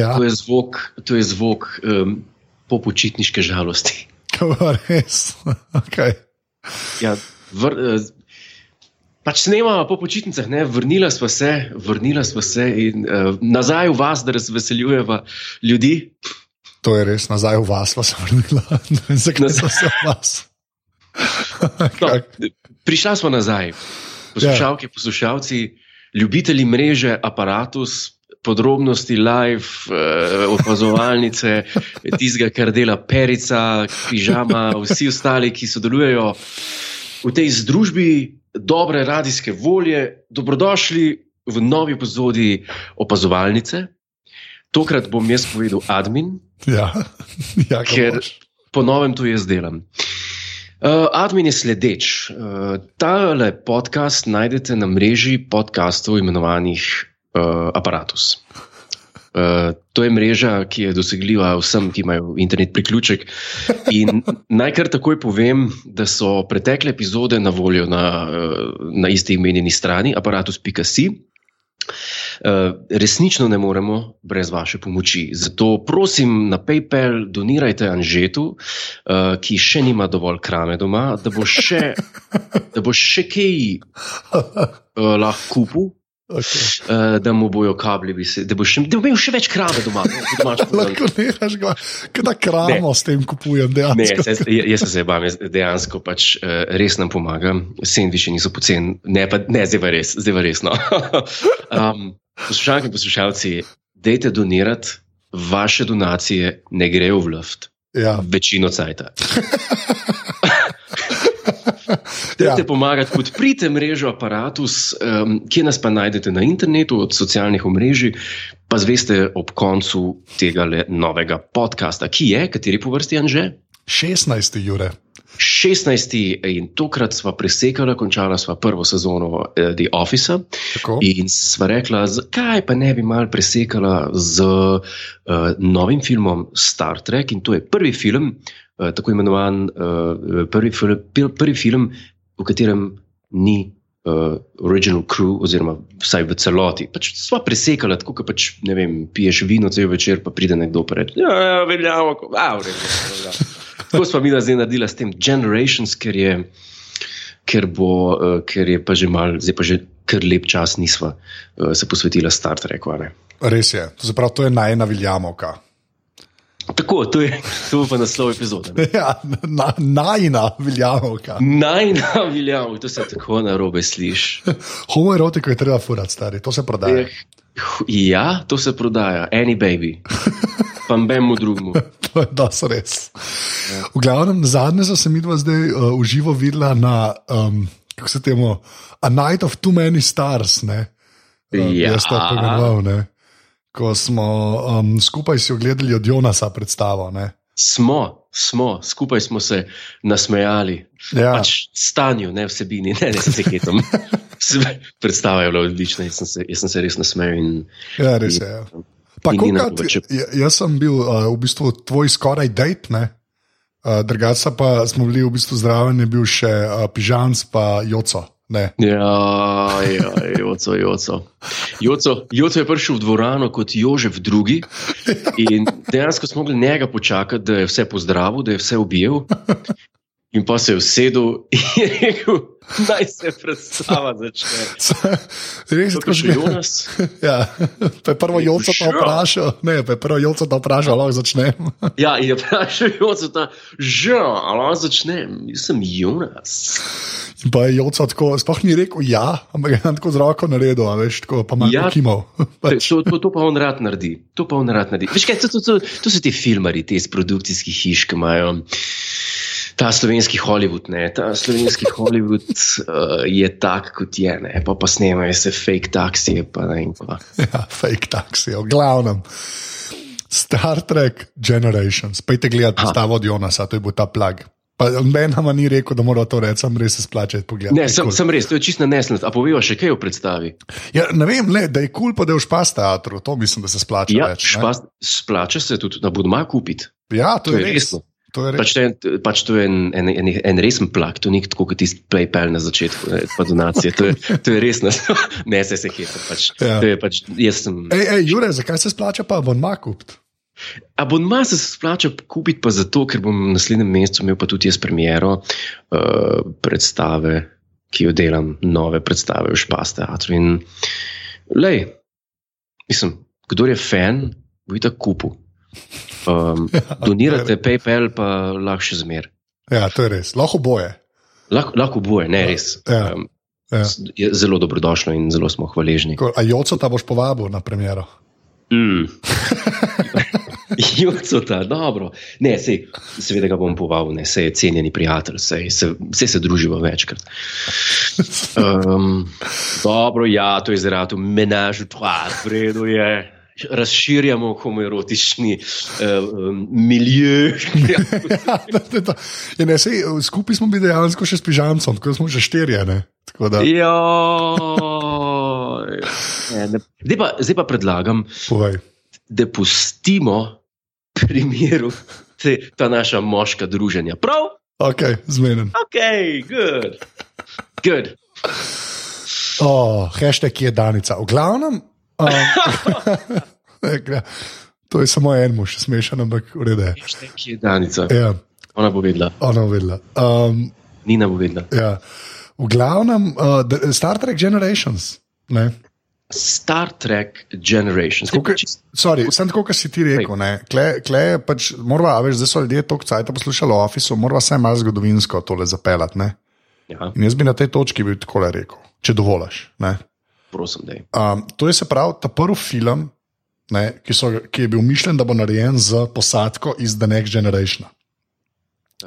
Ja, To je zvok, to je zvok um, popočitniške žalosti. to je res. Okay. Ja, vr, eh, pač snemamo po počitnicah, ne? vrnila smo se, vrnila smo se in uh, nazaj v vas, da razveseljujeva ljudi. To je res, nazaj v vas sem vrnila. Ne vem, zakaj sem se v vas. No, prišla smo nazaj, poslušalke, poslušalci, ljubitelji mreže, aparatus. Podrobnosti live, eh, opazovalnice, tistega, kar dela Perica, pižama, vsi ostali, ki sodelujejo v tej združbi dobre radijske volje, dobrodošli v novi epizodi opazovalnice. Tokrat bom jaz povedal admin, Ja, ja Ker- Ker... po novem to jaz delam. Uh, admin je sledeč. Uh, tale podcast najdete na mreži podkastov imenovanih uh, Apparatus. Uh, to je mreža, ki je dosegljiva vsem, ki imajo internet priključek. In naj kar takoj povem, da so pretekle epizode na voljo na, uh, na isti imenjeni strani, aparatus.si. Uh, resnično ne moremo brez vaše pomoči. Zato prosim na PayPal donirajte Anžetu, uh, ki še nima dovolj krame doma, da bo še, da bo še kaj uh, lahko kupil, Okay. uh, da mu bojo kabli, visi- da bo, še, da bo imel še več krame doma. no. Lahko nehaš, da kramo s tem kupujem, Ne, dejansko. jaz, jaz se zabavim, jaz dejansko pač uh, res nam pomaga, sendviči niso poceni, ne, pa, ne zdaj pa res, zdaj pa resno. um, poslušalke in poslušalci, dejte donirati, vaše donacije ne grejo v luft, Ja, večino cajta. ja. Dajte pomagati, podprite mrežo Apparatus, um, kje nas pa najdete na internetu, od socialnih omrežij, pa zveste ob koncu tega novega podcasta, ki je, kateri po vrsti Anže? 16. jure. 16. in tokrat sva presekala, končala sva prvo sezono eh, The Office. In sva rekla, zakaj pa ne bi mal presekala z uh, novim filmom Star Trek. In to je prvi film, uh, tako imenovan uh, prvi, prvi film, v katerem ni. Uh, original crew, oziroma vsaj v celoti. Pač sva presekala, tako kot pač, ne vem, piješ vino cel večer, pa pride nekdo in reče: Ja, ja veljamo, ko- a, v redu, veljamo." Tako smo mi zdaj naredili s tem Generations, ker je, ker bo, uh, ker je pa že mal, zdaj pa že kar lep čas nisva uh, se posvetila Star Treku. a ne. Res je. To, se pravi, to je najna viljamovka. Tako, to je, to bo pa naslov epizode. ne. Ja, na, najna viljamovka. Najna veljavno, to se tako na robe sliši. Homoerotiko je treba furati, stari, to se prodaja. Ja, to se prodaja, any baby. Pa mbemu drugemu. To je dosti res. V glavnem, zadnje so se mi dva zdaj uh, v živo videla na, um, kako se temu, A Night of Too Many Stars. Ne? Uh, Ja. Jaz to pojmenoval, ne. Ko smo um, skupaj si ogledali od Jonasa predstavo. Ne? Smo, smo, skupaj smo se nasmejali. Ja, Pač stanju, ne vsebini, ne, ne se hetom. Predstava je bila odlična, jaz sem se, jaz sem se res nasmejal. In, ja, res je. Ja. Pa kolikrat, ja- jaz sem bil uh, v bistvu tvoj skoraj dejt, ne? Uh, drugače pa smo bili v bistvu zraven, je bil še uh, Pižans pa Joco. Ne. Ja, ja, joco, joco. Joco, joco je prišel v dvorano kot Jožef II. In dejansko smo mogli njega počakati, da je vse pozdravil, da je vse objel. In pa se je usedel in rekel, naj se predstava začne. Res je Tako še že. Jonas. Ja, pa je prvo Joco to vprašal, ne, pa je prvo Joco to vprašal, lahko začnem. Ja, in je vprašal Joco, da že, ali začnem, jaz sem Jonas. In pa je Joco tako, sploh ni rekel ja, ampak je tako z roko naredil, veš, tako pa malo Ja. ja. kimal. Pač, To, to, to pa on rad naredi. To pa on rad naredi. Veš kaj, to, to, to, to so ti filmari, te iz produkcijskih hiš, ki imajo ta slovenski Hollywood. Ne? Ta slovenski Hollywood uh, je tak, kot je, ne? pa pa snemajo se fake taksije. Pa ne vem ja, fake taxi, v glavnem. Star Trek Generations, pejte gledati predstavo od Jonasa, to je bil ta plag. Pa nama ni rekel, da mora to reči, sem res se splačati pogledati. Ne, sem, sem res, to je čisto nesnost. A poveva še kaj o predstavi? Ja, ne vem, le, da je kul, cool, pa da je v špas teatru, to mislim, da se splača Ja, več. špas, splača se tudi, da bodo malo kupiti. Ja, to, To je je res. resno. Pač to je, pač to je en, en, en, en resen plak, to ni tako kot tisti PayPal na začetku, ne, pa donacije. To je, to je res, ne, se se hecam. Pač, Ja. to je pač, jaz sem. Ej, ej, Jure, zakaj se splača pa abonma kupiti? Abonma se splača kupiti pa zato, ker bom v naslednjem mesecu imel pa tudi jaz premiero uh, predstave, ki jo delam, nove predstave v Špas teatru. In, lej, mislim, kdo je fan, bo je tako kupil. Um, donirate PayPal, pa lahko še zmer. Ja, to je res. Lahko boje. Lahko, lahko boje, ne res. Ja. Um, Ja. je zelo dobrodošlo in zelo smo hvaležni. A Joco ta boš povabil na premjero? Mm. Jocota, dobro. Ne, sej, seveda ga bom povabil, ne, sej je cenjeni prijatelj, sej se, sej se družimo večkrat. Um, dobro, ja, to je zaradi menažu, tva, vredu je. Razširjamo homoerotični uh, milje. Ja, ne, sej, skupaj smo bili dejansko še s pižamcem, tako smo že štirje. Ne? Ja, zdaj, pa, zdaj pa predlagam, povej. da pustimo pri miru te, ta naša moška druženja. Prav? Ok, zmeden. Ok, good. good. Oh, hashtag je Danica. V glavnem, um, to je samo en mož, smešen, ampak urede. Kje je Danica? Ja, Ona bo vedela, ona vedela. Um, Nina bo vedela. ja. V glavnem, uh, Star Trek Generations. Ne? Star Trek Generations. Ke- sorry, sem tako, kot si ti rekel. ne. Kle, kle pač, morava, a veš, zdaj so ljudje toliko cajt poslušali o Officeu, moramo vse malo zgodovinsko tole zapeljati. ne. Ja, In jaz bi na tej točki bil tako rekel, če dovoliš. ne. Prosim, da. Um, to je se pravi ta prvi film, ne, ki, so, ki je bil mišljen, da bo narejen z posadko iz The Next Generation.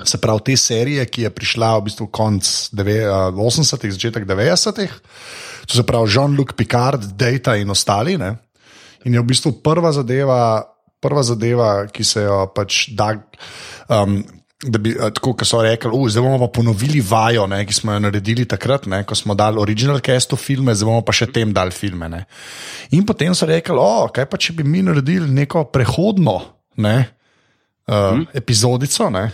Se pravi, te serije, ki je prišla v bistvu konc deve- uh, 80-ih, začetek 90-ih, to se pravi Jean-Luc Picard, Data in ostali. Ne, in je v bistvu prva zadeva, prva zadeva ki se jo pač da. Um, Da bi, eh, tako kot so rekli, "U, zdaj bomo pa ponovili vajo, ne, ki smo jo naredili takrat, ne, ko smo dali original castu filme, zdaj bomo pa še tem dali filme. Ne. In potem so rekli, o, kaj pa če bi mi naredili neko prehodno ne, uh, hmm. epizodico, ne,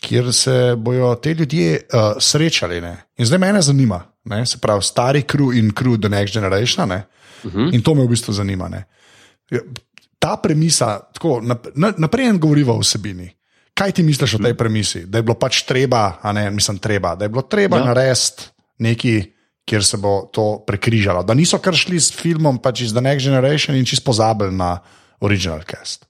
kjer se bodo te ljudje uh, srečali. Ne. In zdaj me zanima, ne, se pravi, stari crew in crew The Next Generation. Ne, Mhm. In to me v bistvu zanima. Ne. Ja, Ta premisa, tako nap- na- naprej en govoriva o vsebini. Kaj ti misliš o tej premisi? Da je bilo pač treba, a ne, mislim, treba, da je bilo treba ja. Narediti nekaj, kjer se bo to prekrižalo. Da niso kar šli s filmom pač iz The Next Generation in čisto pozabili na original cast.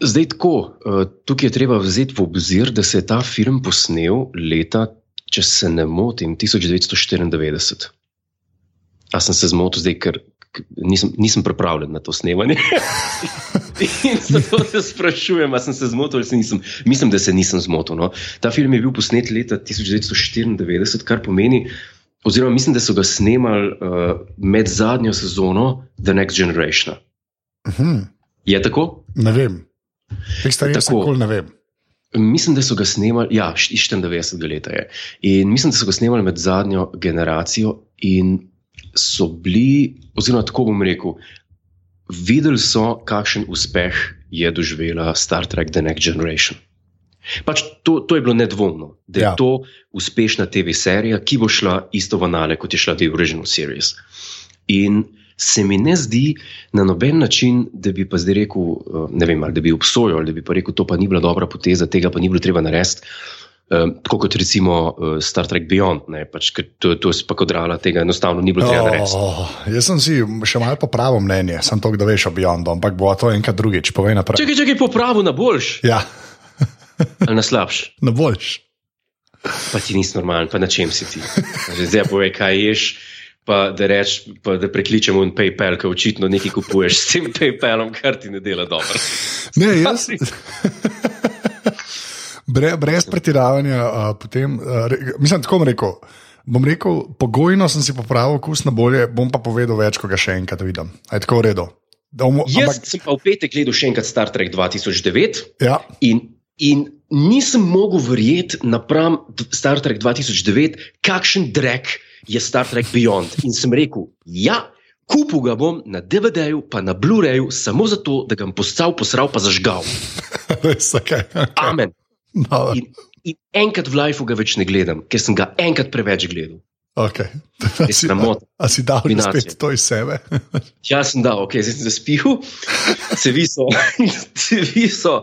Zdaj tako, eh, tukaj je treba vzeti v obzir, da se je ta film posnel leta, če se ne motim, 1994. A sem se zmotil zdaj, ker nisem, nisem pripravljen na to snemanje. In zato se sprašujem, ali sem se zmotil ali se nisem. Mislim, da se nisem zmotil. No. Ta film je bil posnet leta 1994, kar pomeni, oziroma mislim, da so ga snemali uh, med zadnjo sezono The Next Generation. Mhm. Je tako? Ne vem. Teh stvari jaz Tako. nikoli ne vem. Mislim, da so ga snemali, ja, iz 94 leta je. In mislim, da so ga snemali med zadnjo generacijo, in so bili, oziroma tako bom rekel, videli so, kakšen uspeh je doživela Star Trek The Next Generation. Pač to, to je bilo nedvomno, da je Ja. to uspešna TV serija, ki bo šla isto v nale, kot je šla The Original Series. In se mi ne zdi na noben način, da bi pa zdaj rekel, eh, ne vem, ali da bi obsojal, ali da bi pa rekel, to pa ni bila dobra poteza, tega pa ni bilo treba narediti. Um, tako kot recimo uh, Star Trek Beyond, ne, pač, to, to je spakodrala, tega enostavno ni bilo treba. Oh, jaz sem si še malo popravil mnenje, sem to, da veš o Beyondu, ampak bo to enkrat drugič, povej naprej. Čakaj, čakaj, popravi na boljš Ja, ali na slabš. ne boš. Pa ti nisi normalen, pa na čem si ti. Zdaj povej, kaj ješ. Pa da, reč, pa da prekličemo en PayPal, ki očitno nekaj kupuješ s tem PayPalom, kar ti ne dela dobro. Ne, jaz. Bre, brez pretiravanja, uh, potem, uh, re, mislim, tako bom rekel. Bom rekel, pogojno sem si popravil okus na bolje, bom pa povedal več, ko ga še enkrat vidim. Je tako v redu. Da bomo- Jaz ampak- sem pa v petek gledal še enkrat Star Trek 2009 Ja, in, in nisem mogel verjeti napram Star Trek 2009, kakšen drek je Star Trek Beyond. In sem rekel, ja, Kupil ga bom na DVD-ju, pa na Blu-rayu, samo zato, da ga bom postal, posral, pa zažgal. Res, okay, okay. Amen. No, In, in enkrat v lifeu ga več ne gledam, ker sem ga enkrat preveč gledal. okay. Je sramota. A si dal Kombinacija. spet to iz sebe? Jaz sem dal, ok, zdaj sem zaspil, cevi so, cevi so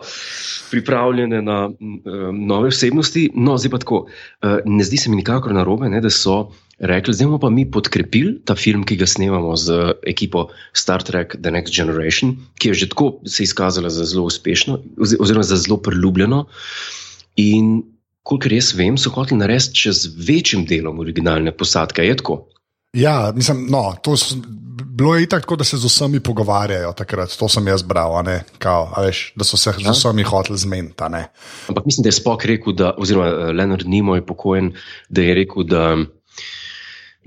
pripravljene na um, nove vsebnosti. No, zdaj pa tako. Uh, ne zdi se mi nikakor narobe, ne, da so rekli, zdaj bomo pa mi podkrepili ta film, ki ga snemamo z ekipo Star Trek The Next Generation, ki je že tako se izkazala za zelo uspešno, ozi- oziroma za zelo priljubljeno. In kolikor jaz vem, so hoteli narediti še z večjim delom originalne posadke. Je tako? Ja, mislim, no, to s- bilo je tako, da se z vsemi pogovarjajo takrat. To sem jaz bral, Kao, veš, da so se z Ja. vsemi hoteli zmeniti. Ampak mislim, da je Spock rekel, da, oziroma eh, Leonard Nimoy je pokojen, da je rekel, da,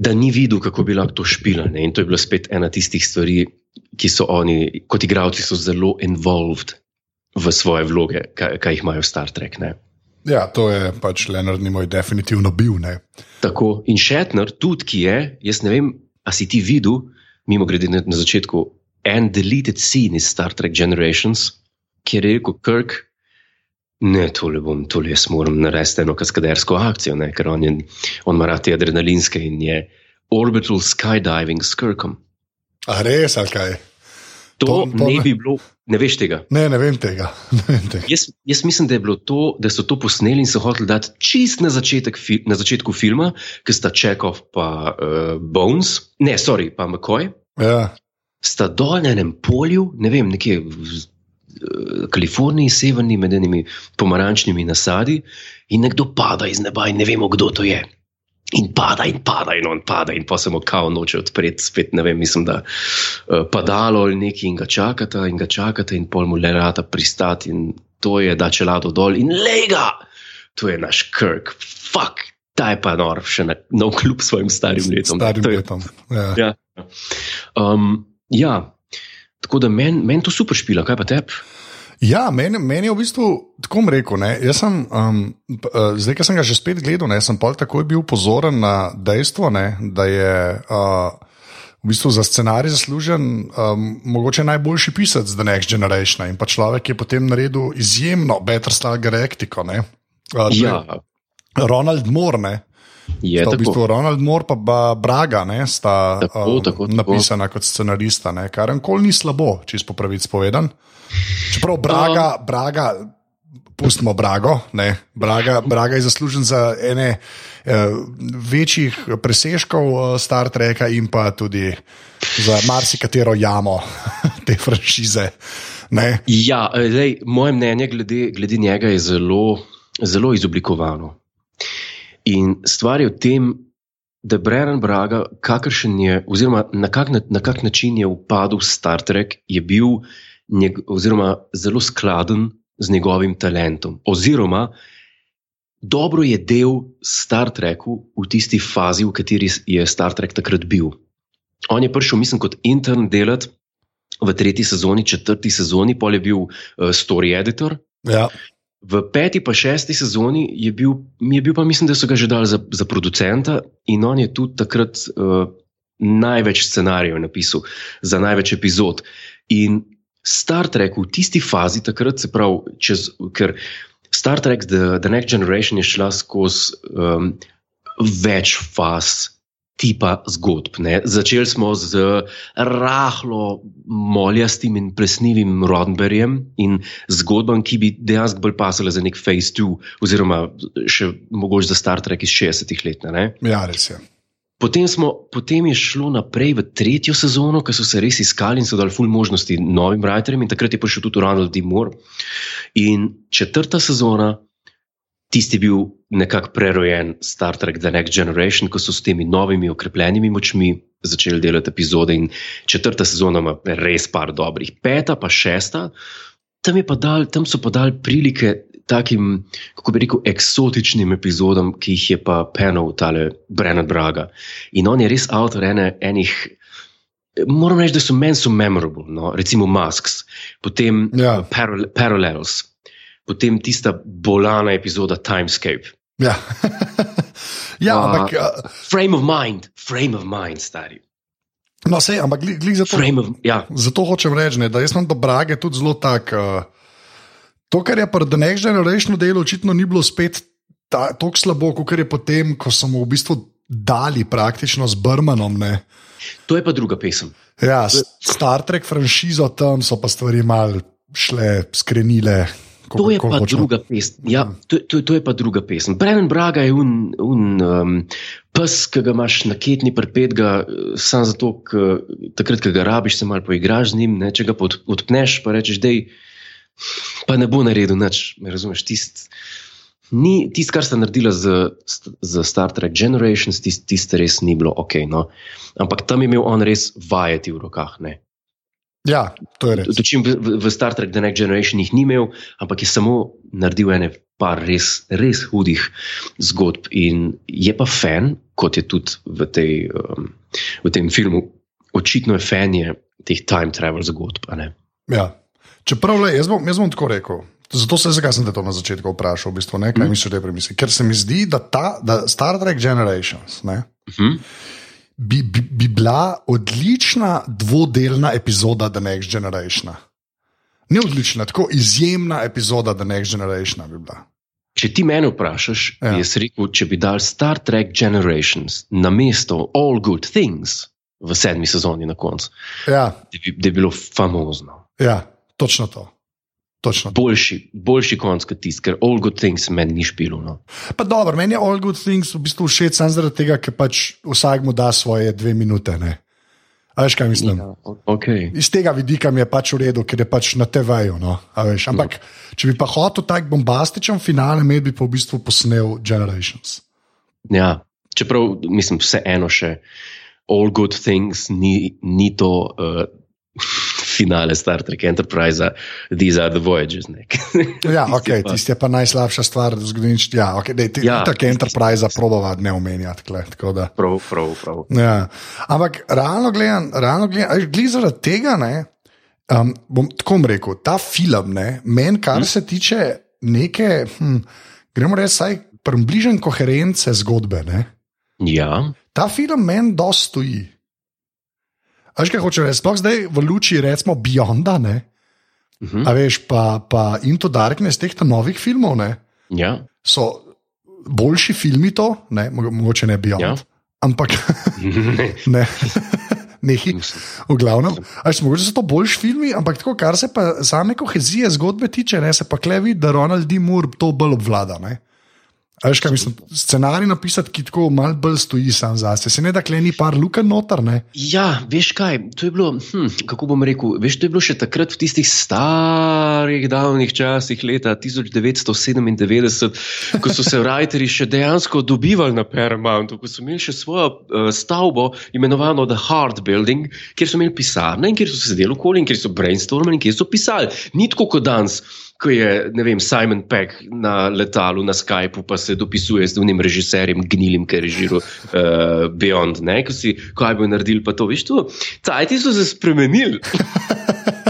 da ni videl, kako bi lahko to špilal. ne. In to je bila spet ena tistih stvari, ki so oni, kot igravci, so zelo involved v svoje vloge, kaj, kaj jih imajo Star Trek. Ne. Ja, to je pač Leonard Nimoy definitivno bil. Ne. Tako in Shatner, tudi ki je, jaz ne vem, a si ti videl, mimo grede na začetku, en deleted scene iz Star Trek Generations, kjer je rekel Kirk. Ne, tole bom, tole jaz moram narediti eno kaskadersko akcijo, ne, ker on, je, on ima rad te adrenalinske in je orbital skydiving s Kirkom. A res, ali kaj? To, to to ne bi bilo, ne veš tega. Ne, ne vem tega. Ne vem tega. Jaz, jaz mislim, da, to, da so to posneli in so hoteli dati čist na, začetek, fi- na začetku filma, ki sta Čekov pa uh, Bones, ne, sorry, pa McCoy, Ja. sta dol na enem polju, ne vem, nekje v Kaliforniji, severni, med enimi pomarančnimi nasadi, in nekdo pada iz neba in ne vemo, kdo to je. In pada, in pada, in on pada, in pa se mu kao noče odpreti, spet ne vem, mislim, da uh, padalo ali nekaj in ga čakata, in ga čakata, in pol mu le rata pristati, in to je da čelado dol, in lega, to je naš Kirk, fuck, ta je pa nor, še na, na kljub svojim starim letom. Starim To je- letom. Ja. Ja. Um, ja. Tako da meni men to super špila, kaj pa tebi? Ja, meni, meni je v bistvu tako rekel. Ne, jaz sem, um, uh, zdaj, ki sem ga že spet gledal, ne, sem pa takoj bil pozoren na dejstvo, ne, da je uh, v bistvu za scenarij zaslužen um, mogoče najboljši pisec The Next Generation in pa človek, je potem naredil izjemno Battlestar Galactico. ne. Uh, Ja, Ronald Moore, ne. Je Sta v tako. bistvu Ronald Moore in Braga ne, sta Tako, um, tako, tako. napisana kot scenarista, ne, kar enkoli ni slabo, čisto po pravici povedan. Čeprav Braga, Braga pustimo Brago, ne, Braga, Braga je zaslužen za ene eh, večjih presežkov eh, Star Treka in pa tudi za marsikatero jamo te franšize. Ne. Ja, eh, lej, moje mnenje glede, glede njega je zelo, zelo izoblikovano. In stvar je v tem, da Brennan Braga, kakršen je, oziroma na kak, na, kak način je upadel Star Trek, je bil njeg, oziroma zelo skladen z njegovim talentom. Oziroma, dobro je del Star Treku v tisti fazi, v kateri je Star Trek takrat bil. On je prišel, mislim, kot intern delati v tretji sezoni, četrti sezoni, pol je bil uh, story editor. Ja. V peti pa šesti sezoni je bil, je bil pa mislim, da so ga že dali za, za producenta in on je tudi takrat uh, največ scenarijev napisal za največ epizod. In Star Trek v tisti fazi, takrat se pravi, čez, ker Star Trek The, The Next Generation je šla skozi um, več faz. Tipa zgodb. Ne. Začeli smo z rahlo moljastim in presnivim Roddenberryjem in zgodbam, ki bi dejansko bolj pasale za nek Phase 2, oziroma še mogoče za Star Trek iz 60-ih let. Ne. ja, res je. Potem, smo, potem je šlo naprej v tretjo sezono, ko so se res iskali in so dali ful možnosti novim writerjem, in takrat je prišel tudi Ronald D. Moore. In četrta sezona, tisti je bil nekako prerojen Star Trek The Next Generation, ko so s temi novimi okrepljenimi močmi začeli delati epizode. In četrta sezona ima res par dobrih, peta pa šesta. Tam, je pa dal, tam so pa dali prilike takim, kako bi rekel, eksotičnim epizodam, ki jih je pa penal tale Brennan Braga. In on je res avtor ene, enih. Moram reči, da so meni so memorable, no? recimo Masks, potem Ja. Paral Parallels, potem tista bolana epizoda Timescape. Ja, ja A- ampak. Uh, Frame of mind, frame of mind, stari. No, sej, ampak glih, glih zato, frame of. Ja, zato hočem reči, ne, da jaz imam do Brage tudi zelo tak. Uh, to, kar je pri The Next Generation delu, očitno ni bilo spet tako slabo, kot je potem, ko so mu v bistvu dali praktično z Brmanom. Ne. to je pa druga pesem. Ja, Star Trek franšizo tam so pa stvari mal šle, skrenile. To je pa druga pesem. Ja, to, to, to je pa druga pesem. Brennan Braga je un, un um, pes, ki ga imaš na ketni prpet, ga eh, samo zato, ker takrat, ko ga rabiš, se malo poigraš z njim, ne, če ga pa od, odpneš, pa rečeš, da pa ne bo naredil nič. Me razumeš? Tist, ni, tist, kar sta naredila z, z Star Trek Generations, tist, tist res ni bilo ok. No? Ampak tam je imel on res vajeti v rokah. Ne? Ja, to je res. Dočim v, v- Star Trek The Next Generation jih ni imel, ampak je samo naredil ene par res, res hudih zgodb. In je pa fan, kot je tudi v, tej, um, v tem filmu, očitno je fan je teh time travel zgodb. Ja. Čeprav, le, jaz, bom, jaz bom tako rekel. Zato se zakaj sem te to na začetku vprašal, v bistvu, ne, kaj mm. misliš, da je premisli. Ker se mi zdi, da, ta, da Star Trek Generations ne, Mhm. Bi, bi, bi bila odlična dvodelna epizoda The Next Generation. Ne odlična, tako izjemna epizoda The Next Generation bi bila. Če ti mene vprašaš, Ja. ja. jaz rekel, če bi dal Star Trek Generations na mesto All Good Things v sedmi sezoni na koncu, Ja, da bi, da bi bilo famozno. ja točno to. Točno to. Boljši, boljši konc kot tisti, ker All Good Things meni ni špilo. No. Pa dobro, meni je All Good Things v bistvu všeč samo zaradi tega, ker pač vsak mu da svoje dve minute. Ne? A veš, kaj mislim? Ja, okay. Iz tega vidika mi je pač v redu, ker je pač na TV-ju. No? Ampak, če bi pa hotel tak bombastičen finale, med bi pa v bistvu posnel Generations. Ja, čeprav mislim, vseeno še All Good Things ni, ni to uh, finale Star Trek Enterprise, These are the Voyages. Ja, okay, tisti je pa najslabša stvar v zgodovini. Ja, okay, dej, ti, ja, tako Enterprise probava ne omenjati. Kle, da. Prav, prav, prav. Ja. Ampak realno gledam, realno gledam, a veš, glih zaradi tega, ne, um, bom tako rekel, ta film, ne, meni, kar se tiče neke, hm, gremo reči, saj približen koherence zgodbe, ne, Ja, ta film meni dosti veš, kaj hoče reči, sploh zdaj v luči, recimo, Beyonda, ne, mhm. a veš, pa, pa Into Darkness teh novih filmov, ne, ja. so boljši filmi to, ne, mo- mogoče ne Beyond, ja. Ampak ne. Nehi, v glavnem. Mogoče so to boljši filmi, ampak tako, kar se pa same kohezije zgodbe tiče, ne, se pa klevi, da Ronald D. Moore to bolj obvlada. Ne. A Veš, kaj mislim, scenarij napisati, ki tako malo bolj stoji sam zase. Se ne da kleni par luken noter, ne? Ja, veš kaj, to je bilo, hm, kako bom rekel, veš, to je bilo še takrat v tistih starih, davnih časih, leta 1997, ko so se writeri še dejansko dobivali na Paramountu, ko so imeli še svojo uh, stavbo, imenovano The Hard Building, kjer so imeli pisarne in kjer so se sedeli okoli in kjer so brainstormali in kjer so pisali. Ni tako kot danes. Ko je vem, Simon Peck na letalu na Skypu, pa se dopisuje z unim režiserjem, gnilim, ki je režiral uh, Beyond, ne, ko si, kaj bo naredil, pa to, veš, to. Cajti so se spremenili.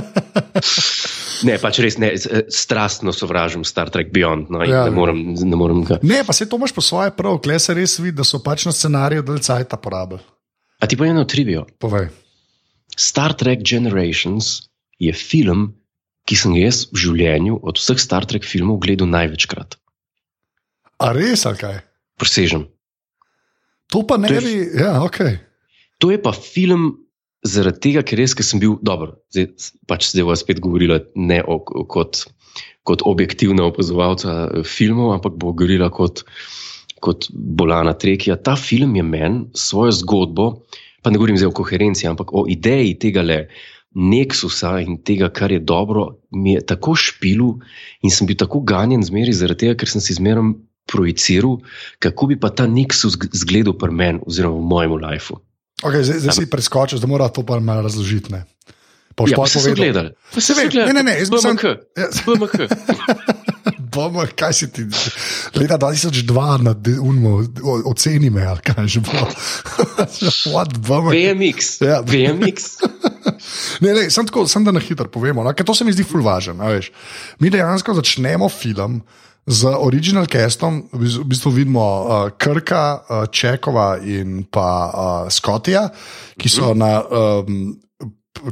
ne, pač res ne, eh, strastno sovražim Star Trek Beyond, no, Ja. ja. ne morem, ne morem ga. Ne, pa se to imaš po svoje prav, kle se res vidi, da so pač na scenariju del cajta porabili. A ti pa eno trivijo. Povej. Star Trek Generations je film, ki sem jaz v življenju od vseh Star Trek filmov gledal največkrat. A res, ali kaj? Presežem. To pa ne To je- bi, ja, ok. To je pa film zaradi tega, ker res, ker sem bil dober. Zdaj, pač zdaj vas spet govorila ne o, kot, kot objektivna opazovalca eh, filmov, ampak bo govorila kot, kot bolana trekija. Ta film je meni svojo zgodbo, pa ne govorim zdaj o koherenci, ampak o ideji tega le. Nexusa in tega, kar je dobro, mi je tako špilu in sem bil tako ganjen zmeri zaradi tega, ker sem si zmeraj projiciral, kako bi pa ta Nexus g- zgledal pri meni oziroma v mojem lifeu. okay zdaj, zdaj si preskočil, da mora to pa malo razložiti. ne. Pa Ja, pa se gledali. Pa Se gledali. ne, ne, ne, jaz sam- BMK. Ja. BMK. Bomo, kaj si ti? Leta 2002 na unmo, oceni me, kaj že bilo. What, bomo, VMX. Ja. VMX. ne, ne, sem tako, sem da na hitro povemo, no, ker to se mi zdi fulvažen. Mi dejansko začnemo film. Z original castom v bistvu vidimo uh, Krka, uh, Čekova in pa uh, Skotija, ki so mm. na, um,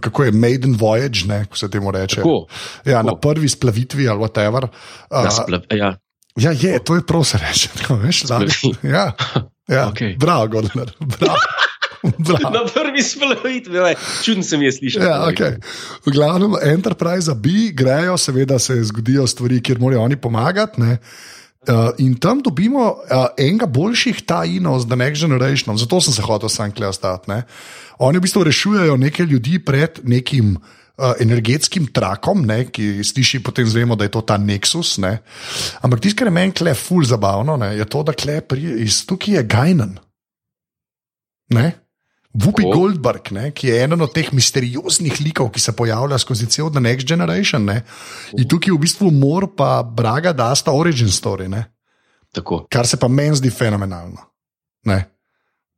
kako je, Maiden Voyage, ne, ko se temu reče. Tako, ja, tako. na prvi splavitvi ali whatever. Uh, Splav, ja. ja, je, to je prav se reče. Tako, veš, Splavi. ja, ja. Okej. Bravo, Gordon. Bravo. Bravo. Na prvi splavitvi, čudno se mi je slišati. Ja, okay. V glavnem, Enterprise B grejo, seveda se zgodijo stvari, kjer morajo oni pomagati. ne. Uh, in tam dobimo uh, enega boljših tajinov z The Next Generation, zato sem se hotel sam klej ostati. ne. Oni v bistvu rešujejo nekaj ljudi pred nekim uh, energetskim trakom, ne, ki sliši potem zvemo, da je to ta Nexus. Ne. Ampak tisto, kar je meni klej ful zabavno, ne, je to, da klej iz tukaj je Gajnen. Ne? Vupi Tako. Goldberg, ne, ki je eden od teh misterioznih likov, ki se pojavlja skozi cel The Next Generation. Ne. In tukaj v bistvu mor pa Braga da sta origin story, ne. Tako. kar se pa meni zdi fenomenalno. Ne.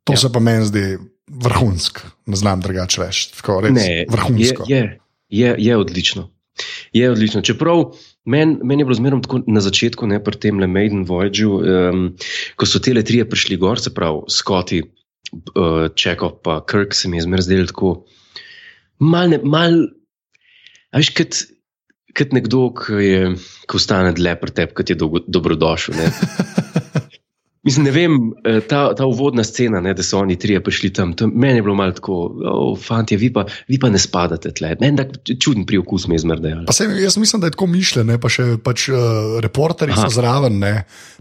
To Ja. se pa meni zdi vrhunsko, ne znam drugače reči. Tako, res, Ne, je, vrhunsko. je, je, je odlično. Je odlično. Čeprav meni men je bilo zmerno tako na začetku, ne pri tem Le Maiden Voyageu, um, ko so te trije prišli gor, se pravi Scotty, uh, Čekov pa Kirk, se mi je zmerno zdelo tako mal, ne, mal veš, kot, kot nekdo, ki je, ko ostane dlje pri tebi, kot je dolgo, dobrodošel. Ne. Mislim, ne vem, eh, ta, ta uvodna scena, ne, da so oni trije prišli tam, to, meni je bilo malo tako, oh, fanti, vi pa, vi pa ne spadate tle. Meni tak čuden priokus. Pa se, jaz mislim, da je tako mišljeno, pa še pač, uh, reporterji Aha. so zraven, ne,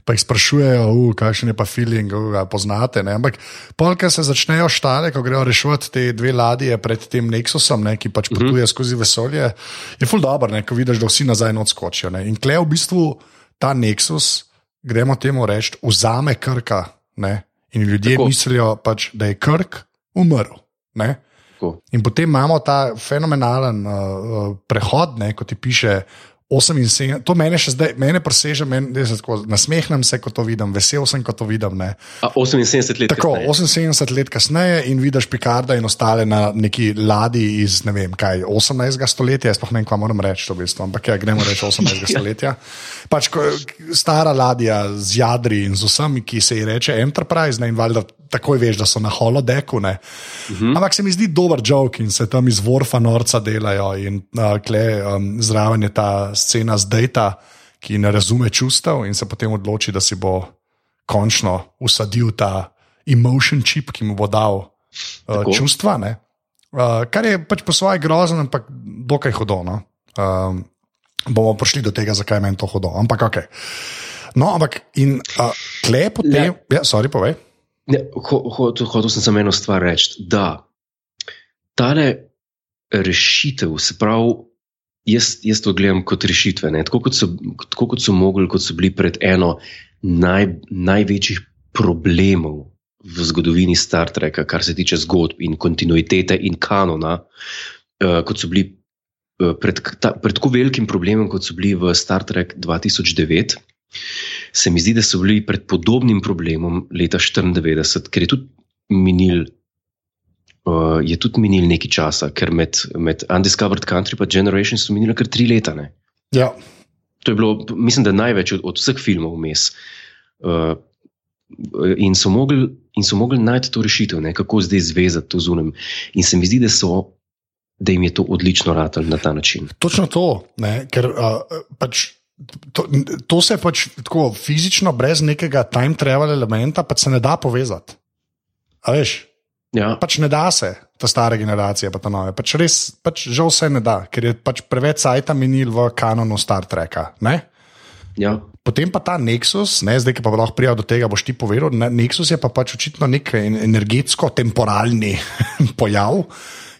pa jih sprašujejo, uh, kakšen je pa feeling, uh, ga poznate. Ne. Ampak polk se začnejo štale, ko grejo reševati te dve ladje pred tem Nexusom, ne, ki pač potuje uh -huh. skozi vesolje, je ful dobro, ne, ko vidiš, da vsi nazaj odskočijo. Ne. In klej v bistvu ta Nexus, gremo temu reči, vzame krka. Ne. In ljudje Tako. Mislijo, pač, da je krk umrl. Ne. Tako. In potem imamo ta fenomenalen uh, uh, prehod, ne, ko ti piše 78. To mene še zdaj, mene preseže, meni, se tako nasmehnem se, ko to vidim, vesel sem, ko to vidim. Ne. A 78 let. Tako, kasneje. 78 let kasneje in vidiš Picarda in ostale na neki ladji iz ne vem, kaj, 18. stoletja, sploh ne vem, kaj moram reči, to v bistvu, ampak ja, gremo reči 18. stoletja. Pač, ko, stara ladja z jadri in z vsemi, ki se ji reče Enterprise, ne, in valjda takoj veš, da so na holodeku. Ne. Mhm. Ampak se mi zdi dober jok in se tam iz Vorfa norca delajo in uh, kle, um, zraven je ta scena z Data, ki ne razume čustev in se potem odloči, da si bo končno usadil ta emotion chip, ki mu bo dal uh, Tako. čustva. ne. Uh, kar je pač po svoje grozno, ampak dokaj hodno. Um, bomo prišli do tega, zakaj je meni to hodno. Ampak ok. No, ampak in uh, klej potem, ja, sorry, povej. Ne, ho, ho, hotel sem samo eno stvar reči. Da, tale rešitev, se pravi, jaz, jaz to gledam kot rešitve. ne, Tako kot, so, tako kot so mogli, kot so bili pred eno naj, največjih problemov v zgodovini Star Treka, kar se tiče zgodb in kontinuitete in kanona, uh, kot so bili. eh, Pred, ta, pred tako velikim problemom, kot so bili v Star Trek 2009, se mi zdi, da so bili pred podobnim problemom leta 1994, ker je tudi minil, uh, je tudi minil nekaj časa, ker med, med Undiscovered Country in Generations so minile kar tri leta. Ne? Ja, To je bilo, mislim, da največ od, od vseh filmov vmes. Uh, in so mogli, in so mogli najti to rešitev, ne, kako zdaj zvezati to z unem. In se mi zdi, da, so, da jim je to odlično ratalo na ta način. Točno to, ne, ker uh, pač. To, to se pač tako fizično, brez nekega time travel elementa, pač se ne da povezati. A veš, Ja, pač ne da se, ta stara generacija, pa ta nove. Pač res, pač žal se ne da, ker je pač preveč sajta minil v kanonu Star Treka. Ne? ja, Potem pa ta Nexus, ne, zdaj ki pa lahko prijavil do tega, boš ti povedal. Ne, Nexus je pa pač očitno nek en- energetsko-temporalni pojav,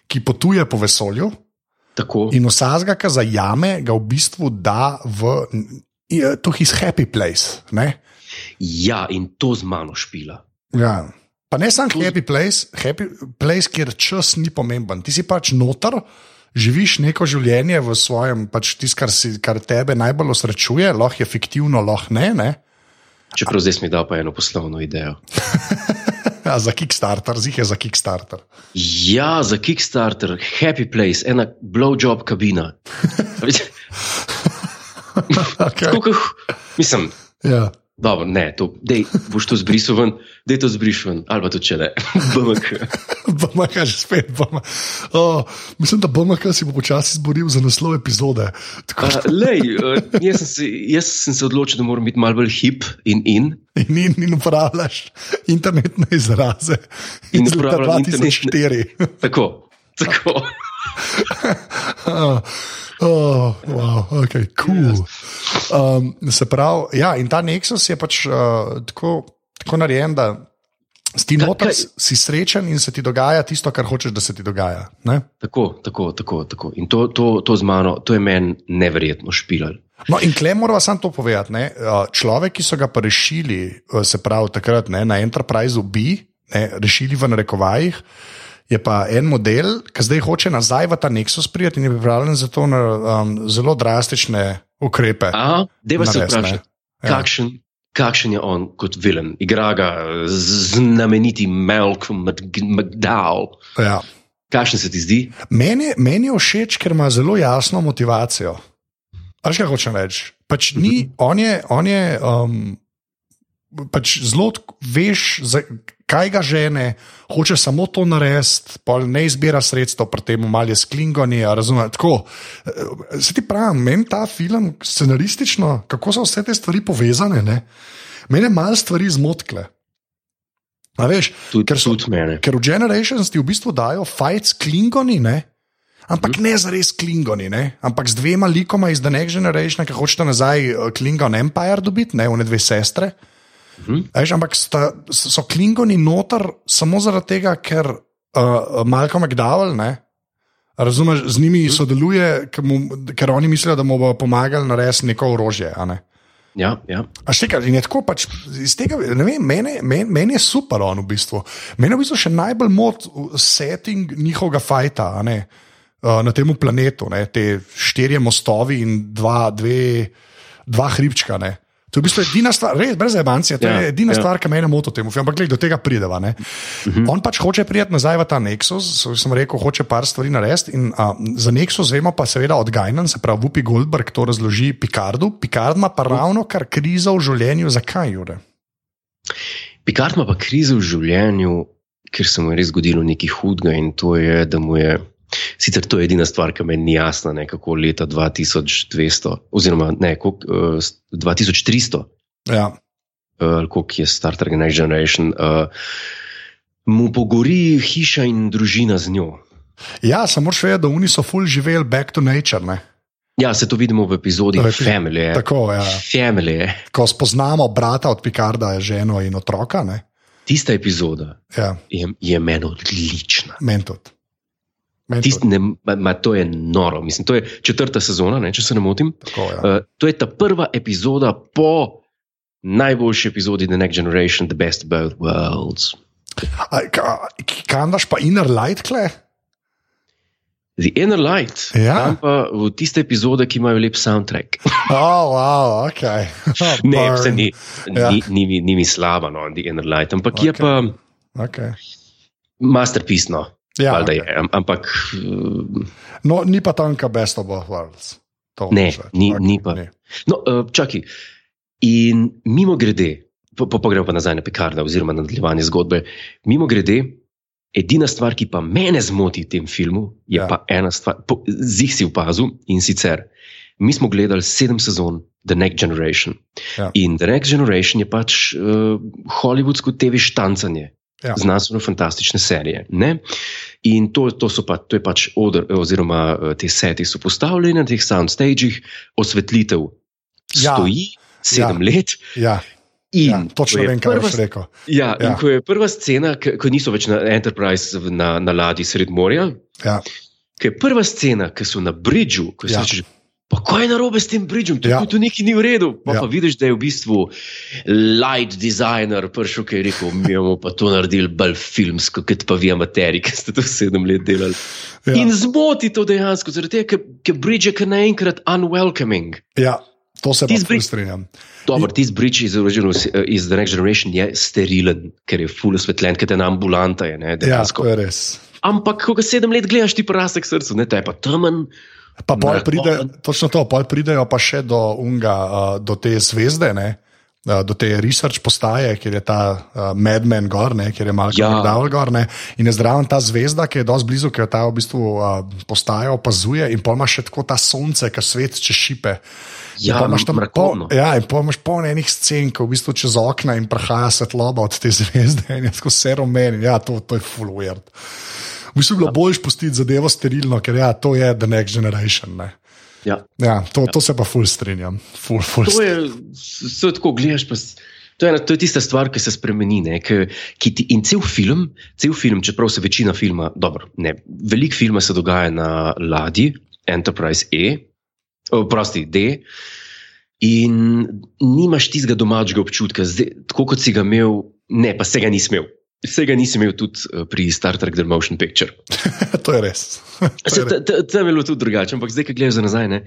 ki potuje po vesolju. tako. In vsazga, ki zajame, ga v bistvu da v to his happy place. Ne? Ja, in to z mano špila. Ja. Pa ne samo happy place, happy place, kjer čas ni pomemben. Ti si pač noter, živiš neko življenje v svojem, pač tisto, kar, si- kar tebe najbolj osrečuje, lahko je fiktivno, lahko ne. ne? Čeprav zdaj mi dal pa eno poslovno idejo. Za Kickstarter, zih je za Kickstarter. Ja, za Kickstarter, Happy Place, ena blowjob kabina. Okay. Tako, kot, mislim, Ja. Dobro, ne, to, dej, boš to zbrisal ven, da je to zbrisal ven, ali pa to če ne. BMK. BMK že spet. BMK. Oh, mislim, da BMK si bo počasi zboril za naslov epizode. Tako, Uh, lej, uh, jaz, sem se, jaz sem se odločil, da moram biti malo bolj hip in in. in, in, in uporabljaš internetne izraze In iz leta uporabljam 2004. Tako, tako. Oh, wow, okay, cool. um, se pravi, ja, in ta Nexus je pač uh, tako, tako narejen, da ti noter, si srečen in se ti dogaja tisto, kar hočeš, da se ti dogaja. Ne? Tako, tako, tako, tako. In to, to, to z mano, to je meni neverjetno špilal. No, in klej moramo samo to povedati. Ne? Uh, Človek, ki so ga pa rešili, uh, se pravi takrat ne, na Enterpriseu B, ne, rešili v narekovajih, je pa en model, ki zdaj hoče nazaj v ta Nexus prijeti in je pripravljen za to na um, zelo drastične ukrepe. A, deva se vprašati, Ja. kakšen, kakšen je on kot vilen. Igra ga znameniti Malcolm Mc- McDowell. Ja. Kakšen se ti zdi? Meni, meni je všeč, ker ima zelo jasno motivacijo. Až kaj hočem reči? Pač ni, on je, on je um, pač zelo, veš, kaj ga žene, hoče samo to narediti, pol ne izbira sredstev, pri tem malo je sklingoni. Razumete? Tako, eh, se ti pravim, meni ta film scenaristično, kako so vse te stvari povezane, ne? mene malo stvari zmotkle. A veš, Tudi, Ker so- mene. Ker v Generations ti v bistvu dajo fight s klingoni, ne? ampak ne za res klingoni, ne? ampak z dvema likoma iz The Next Generation, ki hočeta nazaj eh, Klingon Empire dobiti, ne one dve sestre. Mhm. Veš, ampak sta, so klingoni noter samo zaradi tega, ker uh, Malcolm McDowell, ne? Razumeš, z njimi sodeluje, ker, mu, ker oni mislijo, da mu bo pomagali narediti neko orožje. ne. Ja, ja. A še kaj, in je tako pač iz tega, ne vem, meni, meni, meni je super on v bistvu. Meni je v bistvu še najbolj mod setting njihovega fajta ne, uh, na tem planetu, ne, te štirje mostovi in dva, dve, dva hribčka. Ne. To je v bistvu edina stvar, res brez ebancije, to Ja, je edina ja. stvar, ki me moti v tem filmu, ampak gled, do tega prideva. Ne. On pač hoče priti nazaj v ta Nexus, sem rekel, hoče par stvari narediti. In, a, za Nexus vemo pa seveda od Gajnan, se pravi Vupi Goldberg, to razloži Picardu. Picard ima pa ravno kar krizo v življenju, zakaj Jure? Pikart ima pa krizo v življenju, ker se mu je res zgodilo nekaj hudega in to je, da mu je. Sicer to je edina stvar, ki meni ni jasna, ne, kako leta 2200, oziroma ne, koliko, uh, 2300, Ja. uh, koliko je Star Trek Next Generation, uh, mu pogori hiša in družina z njo. Ja, samo še vedeti, da oni so full živeli back to nature. Ne? Ja, se to vidimo v epizodi V epi- Family. Tako, ja. Family. Ko spoznamo brata od Picarda, ženo in otroka. Ne? Tista epizoda Ja, je, je meni odlična. meni tudi. Tist, ne, ma, ma, to je noro. Mislim, to je četrta sezona, ne, če se ne motim. Tako, ja. Uh, to je ta prva epizoda po najboljši epizodi The Next Generation, The Best of Both Worlds. A, ka- Kam daš pa inner light, kle? The Inner Light, Ja. tam pa v tiste epizode, ki imajo lep soundtrack. Oh, wow, ok. Oh, ne, vse ni, Ja. ni, ni, ni mi slaba, no, The Inner Light, ampak okay. je pa Okay. masterpiece. No. Ja, Valjda okej. je, am- ampak uh, No, ni pa tanka best of both worlds. To Ne, reči. ni- Okej, ni pa. No, uh, čakaj. In mimo grede, pa, pa, gremo pa nazaj na Picarda, oziroma na nadaljevanje zgodbe. Mimo grede, edina stvar, ki pa mene zmoti v tem filmu, je Ja. ja. pa ena stvar, po- zih si opazil in sicer. Mi smo gledali sedem sezon The Next Generation. Ja. In The Next Generation je pač uh, hollywoodsko TV štancanje, Ja. znanstveno-fantastične serije. Ne? In to, to, pa, to je pač odr, oziroma eh, te seti so postavljeni na teh soundstagih, osvetlitev Ja. stoji sedem let. Ja, In ja, točno ko vem, kaj boš rekel. Ja, Ja. in ko je prva scena, ko niso več na Enterprise na, na ladji sred morja, Ja. ko je prva scena, ki so na bridžu, ko Ja. ja. se reče. Pa kaj je narobe s tem bridžom, tu, Ja. ja. tu nekaj ni v redu. Pa, Ja. ja. pa vidiš, da je v bistvu light designer prišel, ki je rekel: Mi bomo pa to naredili bolj filmsko, kot pa vi amateri, ki ste to sedem let delali. Ja. Ja. In zmoti to dejansko, zaradi tega, ker- bridge je kar naenkrat unwelcoming. Ja, To se ful bridge- strinjam. Dobro, tisti bridge iz, original, iz The Next Generation je sterilen, ker je full osvetljen, ker je ena ambulanta. Je, ne, Ja, dejansko. to je res. Ampak, ko ga sedem let gledaš, ti prasek srcu, ne, to je pa temen. Pa pol Ne, pride, on- točno to, pol pridejo pa še do, unga, uh, do te zvezde, ne? Uh, do te research postaje, kjer je ta uh, Madman gor, ne? kjer je Malcolm Ja. McDowell gor, ne? in je zraven ta zvezda, ki je dosti blizu, ki jo ta v bistvu postaja opazuje, in pol ima še tako ta sonce, ki svet čez šipe. In Ja, pol imaš tam pol- Ja, in pol imaš polno enih scen, ko v bistvu čez okna in prahaja svetloba od te zvezde in je tako vse rumen. Ja, to, to je full weird. V bistvu bi bilo bolj pustiti zadevo sterilno, ker ja, to je the next generation. Ne? Ja. Ja, to, to se pa ful strinjam. Ful, ful To je, vse tako gledaš. Pa, to, je, ena- to je tista stvar, ki se spremeni. Ne, ki, ki ti, in cel film, cel film, čeprav se večina filma, dobro, ne, veliko filma se dogaja na ladji, Enterprise E, o, prosti D. In nimaš tistega domačega občutka, zdaj, tako kot si ga imel, ne, pa se ga nisi imel. Vsega nisi imel tudi eh, pri Star Trek The Motion Picture. to je res. To je res. ta- ta- Tam je bilo tudi drugače, ampak zdaj, ki gledaš za nazaj, ne,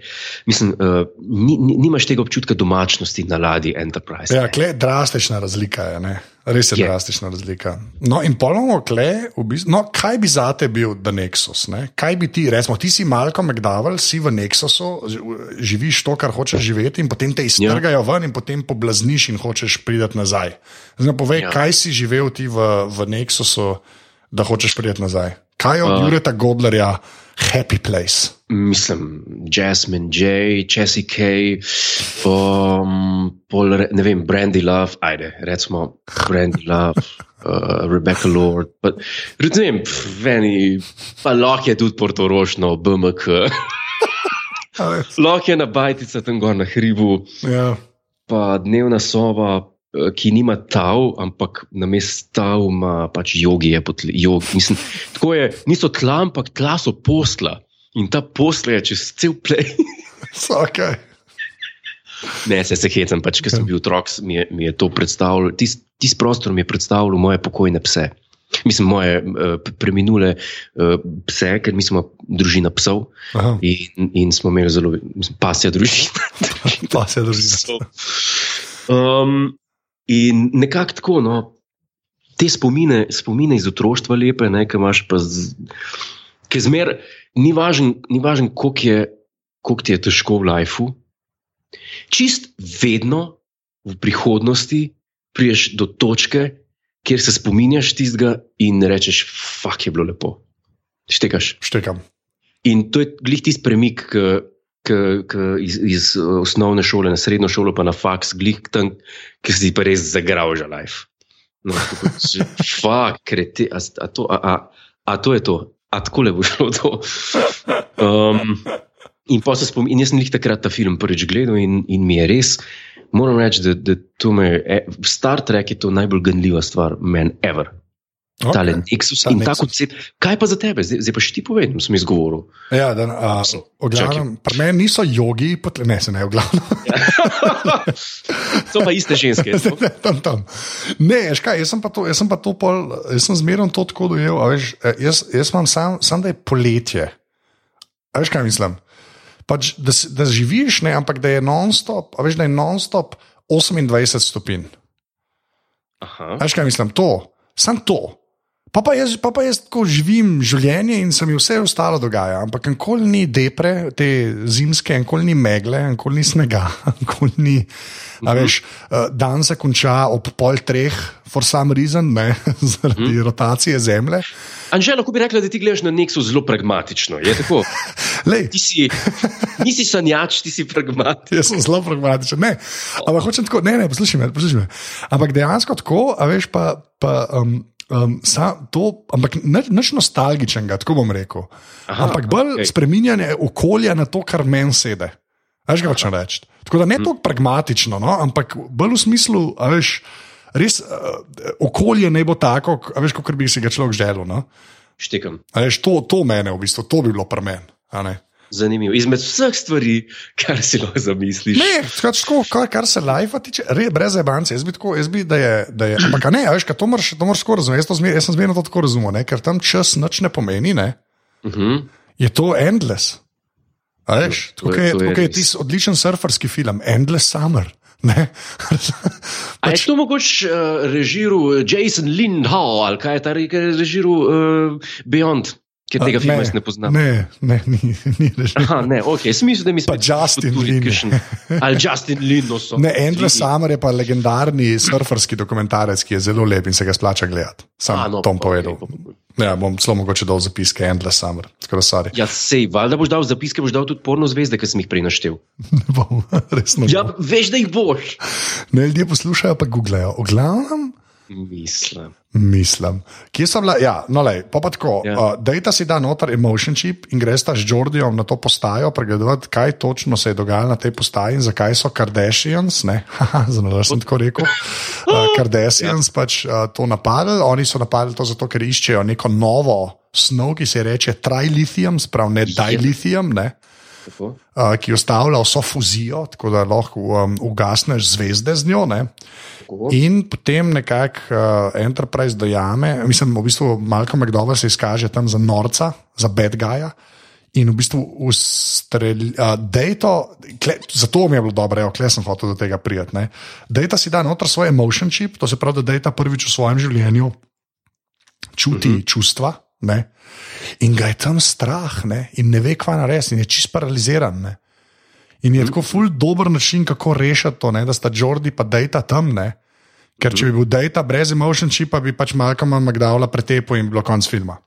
mislim, uh, ni, ni, nimaš tega občutka domačnosti na ladji Enterprise. Ja, drastična razlika je. Ne? Res je, Je. drastična razlika. No, in ponovno, kle, v bistvu, no, kaj bi za te bil The Nexus? Ne? Kaj bi ti, recimo, ti si Malcolm McDowell, si v Nexusu, živiš to, kar hočeš živeti, in potem te iztrgajo ja. ven, in potem poblazniš in hočeš priti nazaj. Zdaj, povej, Ja. kaj si živel ti v, v Nexusu, da hočeš priti nazaj? Kaj je od uh. Jureta Godlerja Happy Place? Mislim, Jasmine J, Jessie K, um, pol, ne vem, Brandy Love, ajde, recimo Brandy Love, uh, Rebecca Lord. Pa, ne vem, veni, pa lahko je tudi Portorošno, BMK, lahko je na bajtica tam gor na hribu. Ja. pa dnevna soba, eh, ki nima tav, ampak na mestu tav ima pač jogi. Jog, mislim, tako je, niso tla, ampak tla so posla. In ta posla je čez cel play. Okay. ne, se se hecam, pač, ker sem bil otrok, mi je, mi je to predstavljalo. Tisti tis prostor mi je predstavljal moje pokojne pse. Mislim, moje uh, preminule uh, pse, ker mi smo družina psov Aha, in, in smo imeli zelo, mislim, pasja družina. pa se drži. So. Um, in nekako tako, no, te spomine, spomine iz otroštva lepe, ne, ki imaš pa, z- ki zmer, ni važen, ni važen koliko, je, koliko ti je težko v lifeu. Čist vedno v prihodnosti priješ do točke, kjer se spominjaš tistega in rečeš, fuk je bilo lepo. Štekaš. Štekam. In to je glih tisti premik, ki k, k iz, iz uh, osnovne šole na srednjo šolo, pa na faks, glih tam, ki si pa res zagral že life. No, Fak, kreti, a, a, to, a, a, a to je to, a tako le bo šlo to. Um, in pa se spomnim, in jaz sem jih takrat ta film prvič gledal in, in mi je res, moram reči, da, da to me, e, Star Trek je to najbolj ganljiva stvar, men ever. Okay. Tale Nexus Ta in Nexus. ta koncept. Kaj pa za tebe, zdaj, zdaj pa še ti povem, sem izgovoril. Ja, da, a, glavnem, pri meni niso jogi, potle, ne se ne, v glavnem. so pa iste ženske. to. tam, tam. Ne, veš kaj, jaz sem pa to, jaz sem pa to pol, jaz sem zmerno to tako dojel. Veš, eh, jaz, jaz imam sam, sam, da je poletje. A veš kaj mislim? Pač, da, da živiš, ne, ampak da je non-stop, a veš, da je non-stop 28 stopinj. Veš kaj mislim? To, sam to. Pa pa, jaz, pa pa jaz tako živim življenje in se mi vse ostalo dogaja, ampak nikoli ni depre, te zimske, nikoli ni megle, nikoli ni snega, nikoli ni. A veš, eh, dan se konča ob pol treh, for some reason, ne, zaradi rotacije zemlje. Anžela, lahko bi rekla, da ti gledaš na Nexus zelo pragmatično. Ti si, nisi sanjač, ti si pragmatičen. Jaz sem zelo pragmatičen. Ne, ampak hočem tako, ne, ne, poslušaj me, poslušaj me. Ampak dejansko tako, a veš, pa. pa um, Um, sa, to, ampak nič, nostalgičnega, tako bom rekel. Aha, ampak bolj okay. spreminjanje okolja na to, kar meni sede. Veš, kaj hočem reči. Tako da ne Mhm. tako pragmatično, no, ampak bolj v smislu, veš, res uh, okolje ne bo tako, veš, kot bi si ga človek želel. No? Štekam. Veš, to, to mene, v bistvu, to bi bilo pri meni. Zanimivo. Izmed vseh stvari, kar si lahko zamisliš. Ne, tako, kar, kar se live tiče, re, brez ebance. Jaz bi tako, jaz bi, da je. Da je ampak ne, veš, to moraš, to moraš tako razumeti. Jaz, zmer, jaz sem zmerno to tako razumel, ne, ker tam čas nič ne pomeni, ne, Uh -huh. je to endless. A Veš, je- tukaj je, je tukaj je tisti odličen surferski film, Endless Summer. A je to mogoče uh, režiral Jason Lindau ali kaj je ta re- režiral uh, Beyond, ker tega filma jaz ne poznam? Ne, ne, ni, ni režiral. Aha, ne, ok, smisel, da mi Pa spet Justin spodbudi Lin. Ali Justin Lin, no so. Ne, Endless Summer je pa legendarni surferski dokumentarec, ki je zelo lep in se ga splača gledati. Sam A, no, Tom pa, povedal. okej, pa, pa, pa. Ja, bom zelo mogoče dal zapiske Endless Summer. Tako sorry. Ja, sej, valjda boš dal zapiske, boš dal tudi porno zvezde, ki sem jih prej naštel. Ne bom, resno. Ja, veš, da jih boš. Ne, ljudje poslušajo, pa googlejo. O glavnem, Mislim. Mislim. Kje so bila? Ja, no, lej, pa, pa tako. Ja. Ja. Uh, Dejta si da noter emotion chip in greš ta z Jordijom na to postajo, pregledati, kaj točno se je dogajalo na tej postaji in zakaj so Kardashians, ne, zelo sem tako rekel. Uh, Kardashians ja. pač uh, to napadli. Oni so napadli to zato, ker iščejo neko novo snov, ki se reče trilithium, sprav ne dilithium. Ne. Tako. Uh, ki ustavlja vso fuzijo, tako da lahko um, ugasneš zvezde z njo. Ne? Tako. In potem nekako uh, Enterprise dojame, mislim, v bistvu Malcolm McDowell se izkaže tam za norca, za bad guya. In v bistvu ustreli, uh, dejto, kle, zato mi je bilo dobro, kle sem hotel do tega prijeti. Dejta si da noter svoj emotion chip, to se pravi, da dejta prvič v svojem življenju čuti uh -huh. čustva. Ne? In ga je tam strah, ne? in ne ve, kva narediti, in je čist paraliziran. Ne? In je tako ful dober način, kako rešiti to, ne? da sta Jordi pa Dejta tam. Ne? Ker če bi bil Dejta brez emotion chipa, bi pač Malcolm McDowell pretepel in bilo konc filma.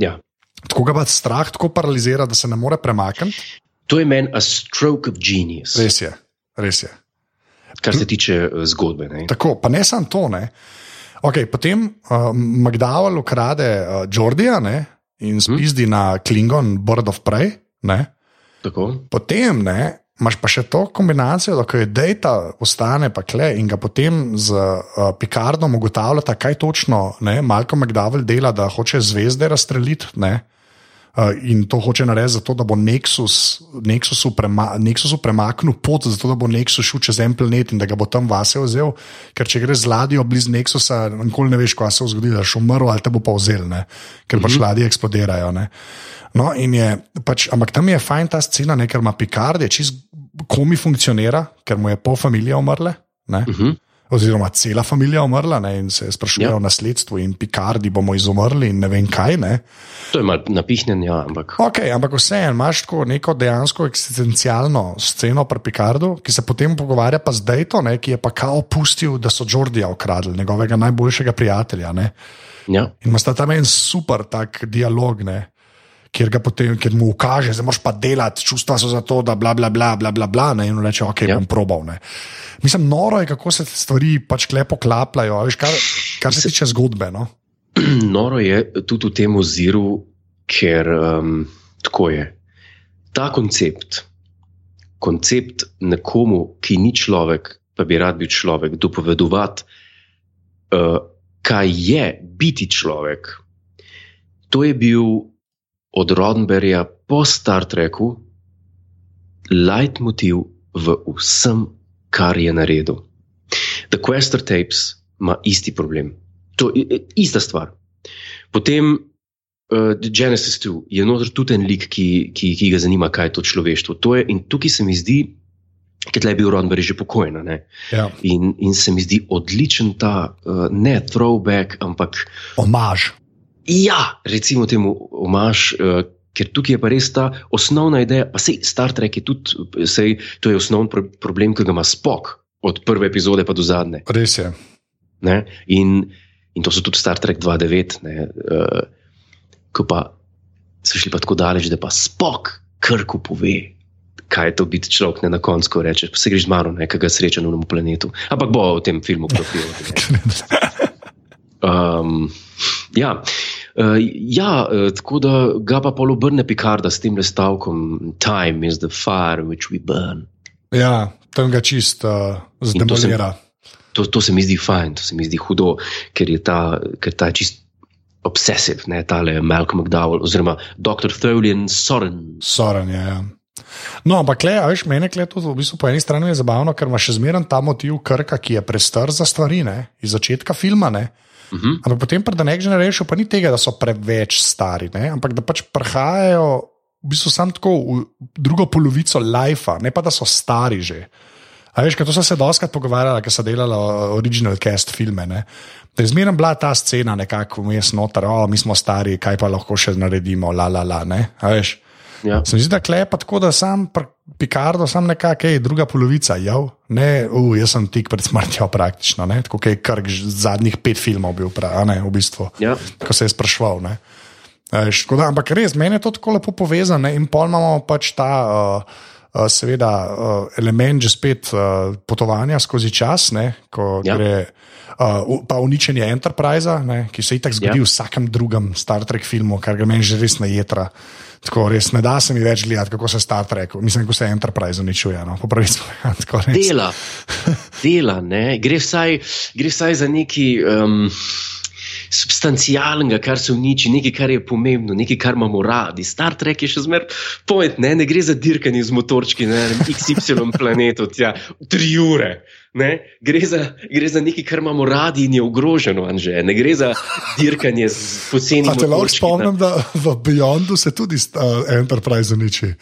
Ja. Tako ga pa strah tako paralizira, da se ne more premakniti. To je meni a stroke of genius, Res je, res je. kar se tiče uh, zgodbe. Ne? Tako, pa ne samo to. Ne? Okay, potem uh, McDowell ukrade uh, Jordija ne? in spizdi hmm. na Klingon Board of Prey. Ne? Tako. Potem ne, imaš pa še to kombinacijo, da ko je Data ostane pa kle in ga potem z uh, Picardom ugotavljata, kaj točno ne, Malcolm McDowell dela, da hoče zvezde razstreliti. In to hoče narediti zato, da bo Nexus, Nexusu, prema, Nexusu premaknil pot, zato da bo Nexus šel čez en planet in da ga bo tam vase vzel. Ker če greš z ladjo blizu Nexusa, nikoli ne veš, kaj se bo zgodilo, da boš umrl ali te bo pa vzel, ne? ker pač ladje eksplodirajo. Ne? No, in je, pač, ampak tam je fajn ta scena, ne, ker ima Picard, je čist komi funkcionira, ker mu je pol familije umrle. Ne? Uh -huh. Oziroma, cela je umrla ne, in se sprašujejo Ja. o nasledstvu, in Picardi bomo izumrli, in ne vem kaj. Ne. To je malo napihnjen, ja, ampak. Ok, ampak vseeno imaš tako neko dejansko eksistencialno sceno pri Picardu, ki se potem pogovarja pa z Dejto, ne, ki je pa kao pustil, da so Jordija ukradli, njegovega najboljšega prijatelja. Ne. Ja. In ima sta tam en super tak dialog, ne, kjer, potem, kjer mu ukaže, da moraš pa delati, čustva so za to, da bla bla bla bla bla, bla ne, in reče, ok, Ja. bom probal. Ne. Mislim, noro je, kako se stvari pač klepo klapljajo, veš, kar, kar se tiče zgodbe. No? Noro je tudi v tem oziru, ker um, tako je. Ta koncept, koncept nekomu, ki ni človek, pa bi rad bil človek, dopovedovati, uh, kaj je biti človek. To je bil od Roddenberryja po Star Treku leitmotiv v vsem, kar je naredil. The Quester Tapes ima isti problem. To je i- ista stvar. Potem uh, Genesis 2 je noter tudi en lik, ki, ki, ki ga zanima, kaj je to človeštvo. To je, in tukaj se mi zdi, ker je bil Roddenberry že pokojna. Ja. In, in se mi zdi odličen ta, uh, ne throwback, ampak Omaž. Ja, recimo temu omaž. Uh, Ker tukaj je pa res ta osnovna ideja, pa sej Star Trek je tudi, sej, to je osnovni pro problem, ki ga ima Spock od prve epizode pa do zadnje. Res je. Ne? In, in to so tudi Star Trek 2.9, ne, uh, ko pa so šli pa tako daleč, da pa spok krku pove, kaj je to biti človek, ne na koncu, ko rečeš, se greš z mano, nekega sreča na novem planetu. Ampak bo v tem filmu profil. Um, ja. Uh, ja, uh, tako da ga pa pol obrne Picarda s tem stavkom: Time is the fire which we burn. ja, tam ga čist uh, In to zdemolira. To, to se mi zdi fajn, to se mi zdi hudo, ker je ta, ker ta je čist obsesiv, ne tale Malcolm McDowell oziroma dr. Tholian Soren. Soren je. Ja. No, ampak le, veš, meni je to v bistvu po eni strani zabavno, ker ima še zmeraj ta motiv Krka, ki je prestar za stvari, ne, iz začetka filma. Ne. Uh -huh. Ampak potem pri The Next Generation pa ni tega, da so preveč stari, ne, ampak da pač prihajajo v bistvu sam tako v drugo polovico lajfa, ne pa da so stari že. A veš, to so se doskrat pogovarjali, ker so delali original cast filme. Ne? Da je zmerno bila ta scena nekako vmes noter, o, mi smo stari, kaj pa lahko še naredimo, la la la. Ne? A veš. Ja. Se mi zdi, da klepa tako, da sam Picardo, sam nekako, ej, druga polovica, jav, ne, uh, jaz sem tik pred smrtjo praktično, ne, tako je kar zadnjih pet filmov bil, prav, ne, v bistvu, Ja. ko se je sprašval. Ne. Eš, tako da, ampak res, meni je to tako lepo povezano ne, in pol imamo pač ta. Uh, seveda, uh, element že spet uh, potovanja skozi čas, ne, ko Ja. gre, uh, pa uničenje Enterprise, ne, ki se itak zgodi Ja. v vsakem drugem Star Trek filmu, kar ga meni že res na jedra. Tako res ne da se mi več gledati, kako se Star Trek, mislim, kako se Enterprise uničuje. No, povedano, tako res. Dela, dela, ne? Gre vsaj, gre vsaj za nekaj um, substancialnega, kar se uniči, nekaj, kar je pomembno, nekaj, kar imamo radi. Star Trek je še zmeraj point, ne? ne gre za dirkanje z motorčki na XY planetu, tja, tri ure. Ne? Gre, za, gre za nekaj, kar imamo radi in je ogroženo, Anže. ne gre za dirkanje z poceni te lahko spomnim, da v Beyondu se tudi uh, Enterprise uniči.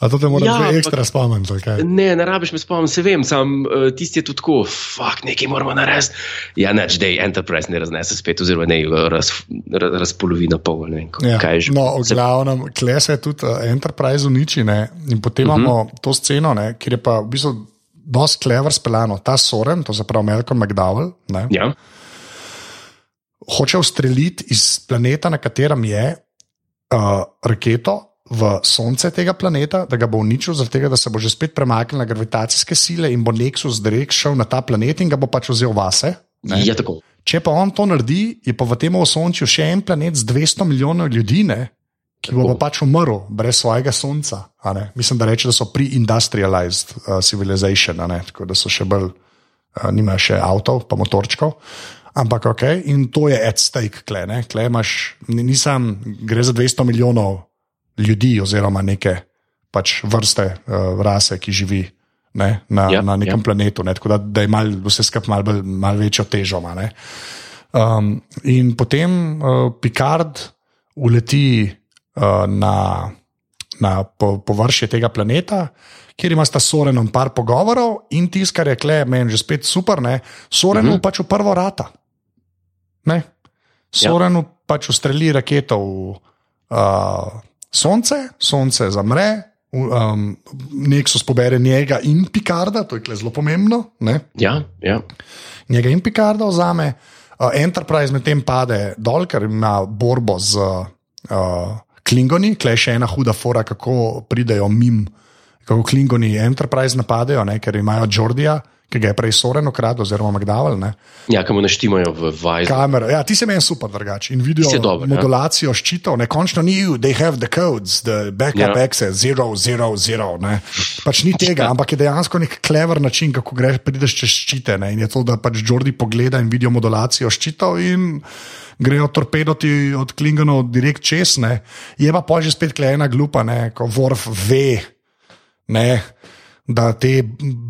A to te moram Ja, ampak- ekstra spomniti. Ne, ne rabiš me spomniti, se vem, sam uh, tisti je tudi tako, fuck, nekaj moramo narediti. Ja, neč, da je Enterprise ne raznese spet, oziroma ne raz, raz, razpolovi na pol. Ne, ko- Ja. kaj že. No, v glavnem, kle se tudi uh, Enterprise uniči ne? in potem uh -huh. imamo to sceno, ne, kjer je pa v bistvu dosti klever speljano. Ta Soren, to se pravi Malcolm McDowell, ne, Ja, hoče ustreliti iz planeta, na katerem je uh, raketo. V sonce tega planeta, da ga bo uničil, zaradi tega, da se bo že spet premaknila gravitacijske sile in bo Nexus direkt šel na ta planet in ga bo pač vzel vase. Ne? ja tako. Če pa on to naredi, je pa v tem osončju še en planet z 200 milijonov ljudi, ne, ki bo Tako. pa pač umrl brez svojega sonca. Mislim, da reče, da so pre-industrialized uh, civilization, tako da so še bolj, uh, nimajo še avtov, pa motorčkov. Ampak ok, in to je at stake, kle, ne, kle imaš, ni- nisem, gre za 200 milijonov ljudi, oziroma neke pač vrste uh, rase, ki živi ne, na, Ja, ja, na nekem ja. ja. planetu, ne, tako da, da je mal, vse skupaj malo bolj- malo večjo težo. ima, ne. Um, in potem uh, Picard uleti uh, na, na po, površje tega planeta, kjer ima sta Sorenom par pogovorov in tisto, kar je kle, meni že spet super, ne, Sorenu uh Mhm. -huh. pač v prvo rata. Ne. Sorenu ja. pač ustreli raketo v uh, sonce, sonce zamre. Um, Nexus pobere njega in Picarda, to je zelo pomembno. Ne? Ja, ja. njega in Picarda vzame, uh, Enterprise medtem pade dol, ker ima borbo z uh, Klingoni, klej še ena huda fora, kako pridejo mim, kako Klingoni Enterprise napadejo, ne, ker imajo Jordija, ki ga je prej Soren ukradel, oziroma McDowell. Ne. ja kam naštimajo v Vajzu. Kamera, ja, ti se meni super drugače. In vidijo dober, ja. modulacijo ščitov, ne končno ni, they have the codes, the backup Ja. access, zero, zero, zero. Ne. Pač ni tega, ampak je dejansko nek klever način, kako greš, prideš čez ščite. Ne. In je to, da pač Jordi pogleda in vidijo modulacijo ščitov in grejo torpedoti od Klingonov direkt čez. Ne. Je pa pol že spet klejena glupa, ne, ko Worf ve. Ne, Da te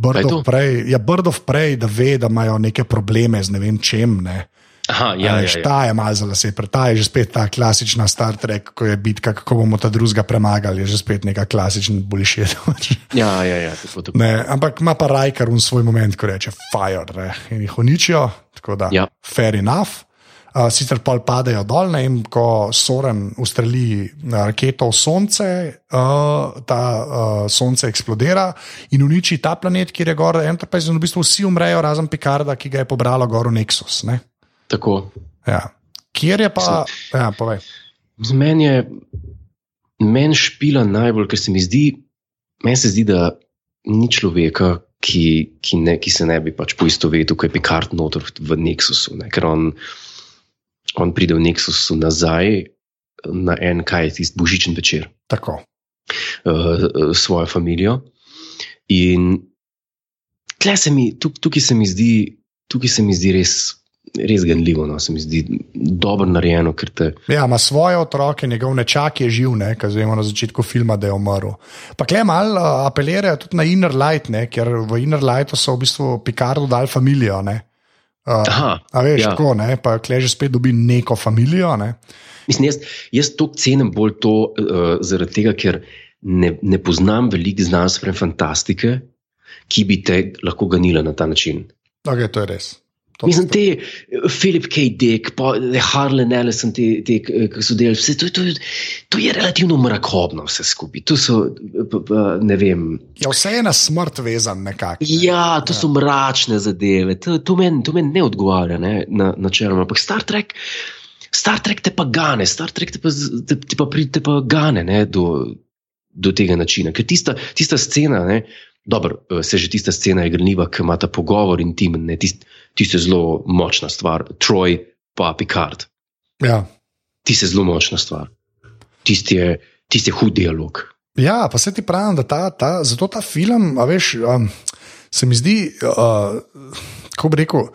brdov prej, ja, brdov prej, da ve, da imajo neke probleme z ne vem čem. Ne. Aha, ja, Ja, ja, ja. Ta je malo za lase, ta je že spet ta klasična Star Trek, ko je bitka, kako bomo ta drugega premagali, je že spet neka klasična bullshit. ja, ja, ja tako, tako. Ne, ampak ima pa Rajkar v svoj moment, ko reče: Fire, ne, in jih uničijo, tako da Ja. fair enough. Uh, sicer pol padejo dol, ne, in ko Soren ustreli uh, raketo v sonce, uh, ta uh, sonce eksplodira in uniči ta planet, kjer je gor Enterprise, in v bistvu vsi umrejo, razen Picarda, ki ga je pobralo gor v Nexus. Ne. tako. Ja. Kjer je pa, ja, povej. Z meni je meni špila najbolj, ker se mi zdi, meni se zdi, da ni človeka, ki, ki, ne, ki se ne bi pač poistovetil, ko je Picard noter v Nexusu. Ne? Ker on, on pride v Nexusu nazaj na en, kaj je tisti božičen večer Tako. uh, svojo družino. In se mi, tuk, tukaj, se mi zdi, tukaj se mi zdi res, res ganljivo, no? se mi zdi dobro narejeno, te. Ja, ima svoje otroke, njegov nečak je živ, ne, kar zvemo na začetku filma, da je umrl. Pa klej mal uh, apelirajo tudi na Inner Light, ne, ker v Inner Lightu so v bistvu Picardu dali familijo. Ne. Uh, Aha, a veš, ja. tako, ne, pa kleže spet dobi neko familijo. Ne. Mislim, jaz, jaz to cenim bolj to, uh, zaradi tega, ker ne, ne poznam veliko znanstvene fantastike, ki bi te lahko ganila na ta način. Okay, to je res. To, Mislim, te eh, Philip K. Dick, pa eh, Harlan Ellison, te, te eh, ki so delali, vse to, to, to je relativno mrakobno, vse skupaj. To so, ne vem. Ja, vse je na smrt vezan nekako. Ne. Ja, to so mračne zadeve, to, to meni men ne odgovarja, ne, na, načeloma. Ampak Star Trek. Star Trek te pa gane, Star Trek te pa, te, te pa, pri- te pa gane ne, do, do tega načina. Ker tista, tista scena, ne, dobro, se že tista scena je grniva, ki ima ta pogovor intimen, ne, tist, tista je zelo močna stvar. Troy pa Picard, Ja. tista je zelo močna stvar. Tisti je, tist je hud dialog. Ja, pa se ti pravim, da ta, ta, zato ta film, a veš, um, se mi zdi, uh, kako bi rekel.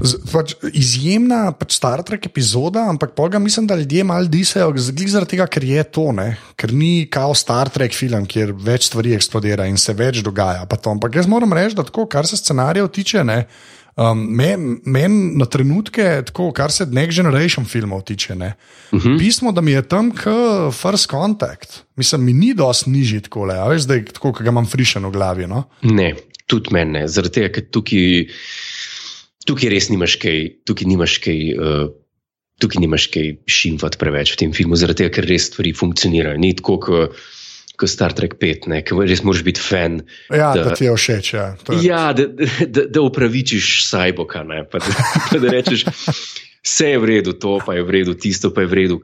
z- Pač izjemna pač Star Trek epizoda, ampak pol ga mislim, da ljudje malo disajo, zaradi tega, ker je to, ne? ker ni kao Star Trek film, kjer več stvari eksplodira in se več dogaja. pa to. Ampak jaz moram reči, da tako, kar se scenarijev tiče, ne, um, meni men na trenutke, tako, kar se Next Generation filmov tiče, ne, uh -huh. pismo, da mi je tam kot First Contact. Mislim, mi ni dosti nižji tako le, veš, zdaj tako, ki ga imam frišen v glavi. No? Ne, tudi meni ne, zaradi tega, ker tukaj, tukaj res nimaš kaj, tukaj nimaš kaj. Uh, Tukaj nimaš kaj šimfati preveč v tem filmu, zaradi tega, ker res stvari funkcionirajo. Ni tako, kot ko Star Trek 5, ne, ker res moraš biti fan. Ja, da, Da- ti je všeč. Ja, to je- Ja, da, da, da upravičiš sajboka, ne, pa da, pa da rečeš, vse je v redu, to pa je v redu, tisto pa je v redu,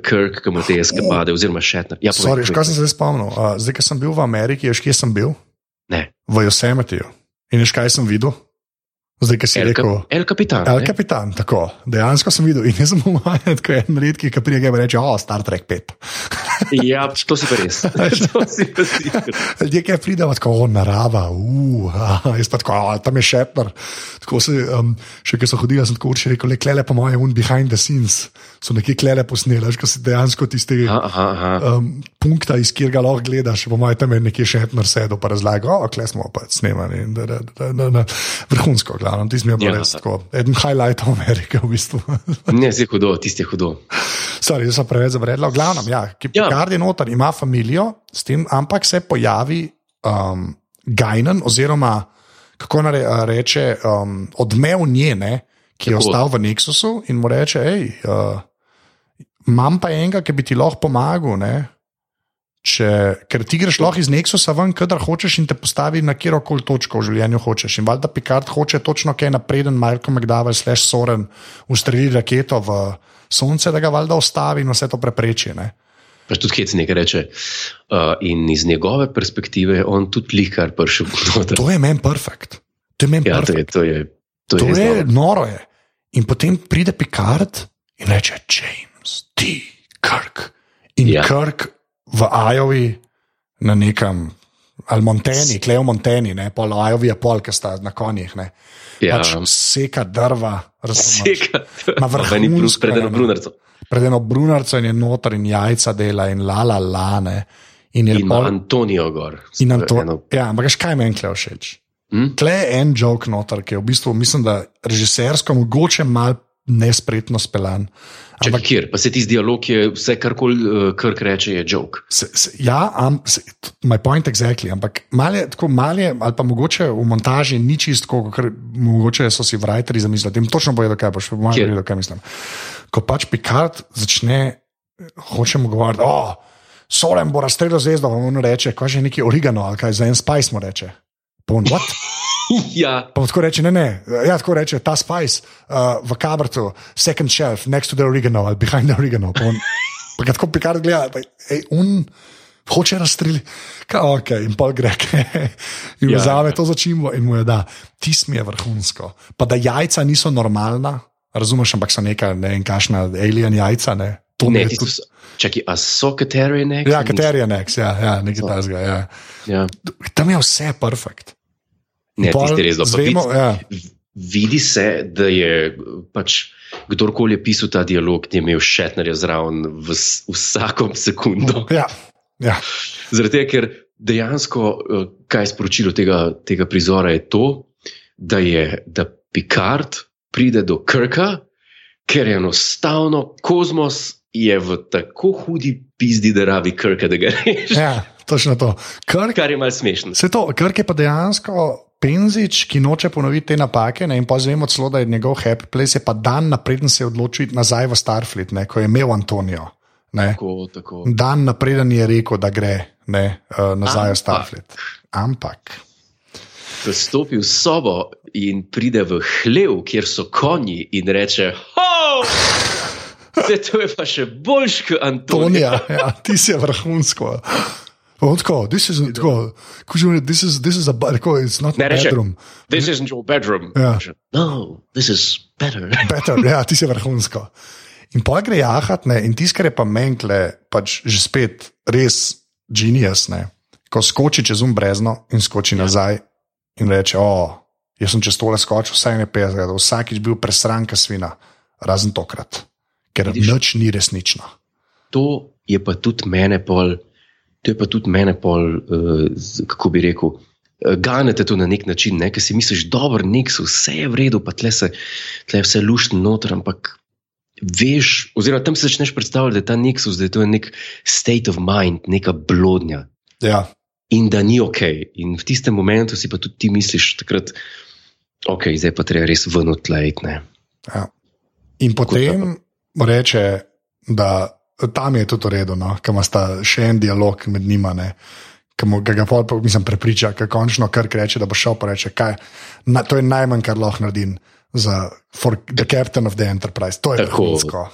Kirk, ki ima te eskapade, oziroma Shatner. Ja, povej, Sorry, kaj sem se zdaj spomnil? Uh, zdaj, ko sem bil v Ameriki, veš, kje sem bil? Ne. V Yosemiteju. In veš, kaj sem videl? Zdaj, ki si El, rekel. El Capitan. El ne? kapitan, tako. Dejansko sem videl in jaz sem umajen, kot en redki, ki prije in reče: O, Star Trek 5. Ja, to si pa res. si pa. Ljudje, ki pridejo tako, o, narava, uh, jaz pa tako, "A, tam je šepner. Tako se, um, še ki so hodili, sem tako určil, rekel, le klele po mojem, un behind the scenes, so nekje klele posneli, veš, ko si dejansko tisti. Um, punkta, iz katerega lahko gledaš, po mojem, tam je nekje še en sedel, pa razlaga, o, kle smo pa snemali. Da, da, da, da, da. Vrhunsko, glavno, ti smo bili Ja. res tako. Eden highlightov Amerike, v bistvu. Ne, zdaj je hudo, tisti je hudo. Sorry, jaz sem preveč zabredla. V glavnem, ja, ki Ja. Picard je noter, ima familijo, tem, ampak se pojavi um, Gajnen, oziroma kako naj re- reče, um, odmev njene, ki je Tako. ostal v Nexusu in mu reče, hej. Uh, Imam pa enega, ki bi ti lahko pomagal. Ne? Če, ker ti greš lahko iz Nexusa ven, kadar hočeš in te postavi na kjer koli točko v življenju hočeš. In valjda Picard hoče točno kaj napreden, Marko McDowell, slash Soren, ustreli raketo v sonce, da ga valjda ustavi in vse to prepreči. Ne? Pač tudi Kec nekaj reče. Uh, in iz njegove perspektive je on tudi likar prišel noter. To je meni perfekt. To je meni Ja, to je, perfekt. to je, to To je, je noro. Je. In potem pride Picard in reče: James, ti, Kirk. In ja. Kirk v Ajovi na nekem. Ali Monteni, klejo Monteni, ne, pol Ajovi je pol, ki sta na konjih. Ne. Ja, Pač seka drva, razumeš. seka. Ma Meni plus vrhunsko pred brunarco. Pred eno brunarco in je noter in jajca dela in la la la. Ne. In je In pol, Antonijo gor. in nam to. Eno- Ja, ampak veš, kaj meni kle všeč. Hm? Tle je en jok noter, ki je v bistvu, mislim, da režisersko mogoče mal nespretno speljan. Čakaj, kjer? Pa se ti dialog je vse, kar koli uh, Kirk reče, je joke. Se, se, ja, am, se, my point exactly, ampak malo tako malo ali pa mogoče v montaži ni čisto, ker mogoče so si writeri zamislili, da jim točno povedo, kaj boš, bomo Kjer? vedeli, kaj mislim. Ko pač Picard začne, hočemo govoriti, o, oh, Solen bo razstrelil zvezdo, mu on reče, kaj že neki origano, ali kaj za en spice mu reče. Pon, what? ja, Pa tako reče, ne, ne, ja, tako reče, ta spice uh, v kabrtu, second shelf, next to the oregano ali behind the oregano. Pa, on, pa ga tako Picard gleda, pa, ej, un hoče razstreliti, ok, in pol greke. In Ja, vzame to začimbo in mu je da, tis mi je vrhunsko. Pa da jajca niso normalna, razumeš, ampak so neka, ne vem, kašna alien jajca, ne. To ne, je ti tudi- so. Čakaj, a so kateri ne? Ja, kateri je next, ja, ja nekaj tasga. Ja. Ja. Tam je vse perfekt. Ne, tisti res dobro. zvemo, Vidi, ja. vidi se, da je pač. Kdorkoli je pisal ta dialog, je imel Šetnerja zraven v vsakom sekundu. Ja, ja. Zaradi tega, ker dejansko, eh, kaj je sporočilo tega, tega prizora, je to, da, je, da Picard pride do Krka, ker je enostavno kozmos je v tako hudi pizdi, da rabi Krka, da ga reš. Ja, točno to. Krk, Kar je malce smešno. se to, Krk je pa dejansko. Penzič, ki noče ponoviti te napake, ne, in pa zvemo celo, da je njegov happy place, je pa dan napreden se iti nazaj v Starfleet, ne, ko je imel Antonijo. Ne. Tako, tako. Dan napreden je rekel, da gre ne, uh, nazaj v Ampak. Starfleet. Ampak. Ko stopi v sobo in pride v hlev, kjer so konji, in reče: Ho! Se to je pa še boljš kot Antonija. Tonija, ja, ti si vrhunsko. Oh, tako, this is, tako, kuži, this is, this is a, tako, it's not Ne a reče: bedroom. This isn't your bedroom. Ja. No, this is better. Better, ja, ti si vrhunsko. In pa gre jahat, ne, in tisto, kar je pa menkle, pač že spet res genius, ne, ko skoči čez um brezno in skoči ja. nazaj in reče: O, jaz sem čez tole skočil, vsaj ne 50, vsakič bil presranka svina, razen tokrat, ker Vidiš? nič ni resnično. To je pa tudi mene pol, to je pa tudi mene pol, uh, kako bi rekel. eh, Ganete to na nek način, ne? ker si misliš, nek so vse je v redu, pa tle se tle je vse luštno noter, ampak veš, oziroma tam se začneš predstavljati, da je ta Nexus, da je to nek state of mind, neka blodnja Ja, in da ni ok. In v tistem momentu si pa tudi ti misliš, takrat, ok, zdaj pa treba res ven ne. Ja. In potem reče, da tam je tudi uredu, no, kam sta še en dialog med njima. Ne. Ki ga, pol, mislim, prepriča, da končno kar reče, da bo šel, pa reče, kaj, na, to je najmanj, kar lahko naredim za for the captain of the enterprise. To je Tako. vrhunsko.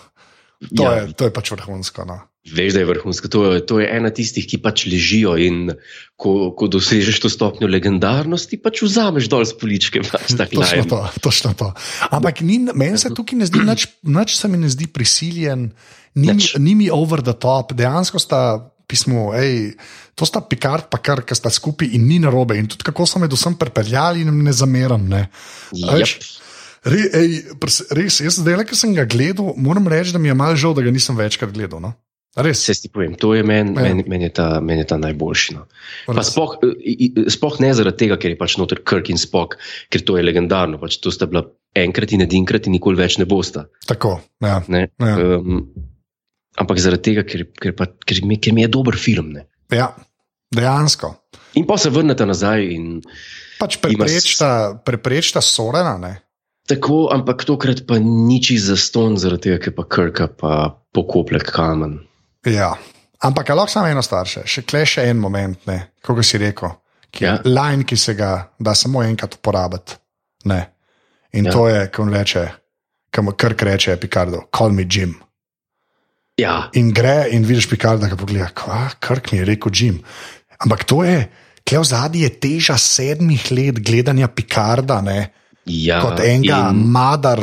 To, Ja. je, to je pač vrhunsko. No. Veš, da je vrhunsko. To je, to je ena tistih, ki pač ležijo in ko, ko dosežeš to stopnjo legendarnosti, pač vzameš dol z poličke. Pač, Točno to, točno to. Ampak ni, meni se tukaj ne zdi, nič, nič se mi ne zdi prisiljen, ni, ni mi over the top, dejansko sta pismo, ej, to sta Picard, pa kar, ki sta skupaj in ni narobe. In tudi kako so med vsem pripeljali, jim ne zameram. Ne. A Jep. veš, Re, ej, res, jaz zdaj, ki sem ga gledal, moram reči, da mi je malo žal, da ga nisem večkrat gledal. No? A Res, Se ti povem, to je meni Ja. men, men je, ta- men je ta najboljši. No. Res. sploh, i- i- sploh ne zaradi tega, ker je pač noter Kirk in Spock, ker to je legendarno. Pač to sta bila enkrat in edinkrat in nikoli več ne bosta. Tako. Ja. Ne? Ja. Um, ampak zaradi tega, ker, ker, pa, ker, mi, ker mi je dober film. Ne? ja, dejansko. In pa se vrnete nazaj Pač preprečta, preprečta Sorena. Ne? tako, ampak tokrat pa niči za ston, zaradi tega, ker pa Krka pa pokople kamen. Ja. Ampak lahko samo eno stvar še, kle še en moment, ne, kako si rekel, ki je Ja. line, ki se ga da samo enkrat uporabiti. Ne. In Ja. to je, ko reče, krk reče, Picardo, call me Jim. Ja, In gre in vidiš Picarda, ki pogleda, kva, krk mi je rekel Jim. Ampak to je, kle v zadnji je teža sedmih let gledanja Picarda, ne, ja kot enega in- madar,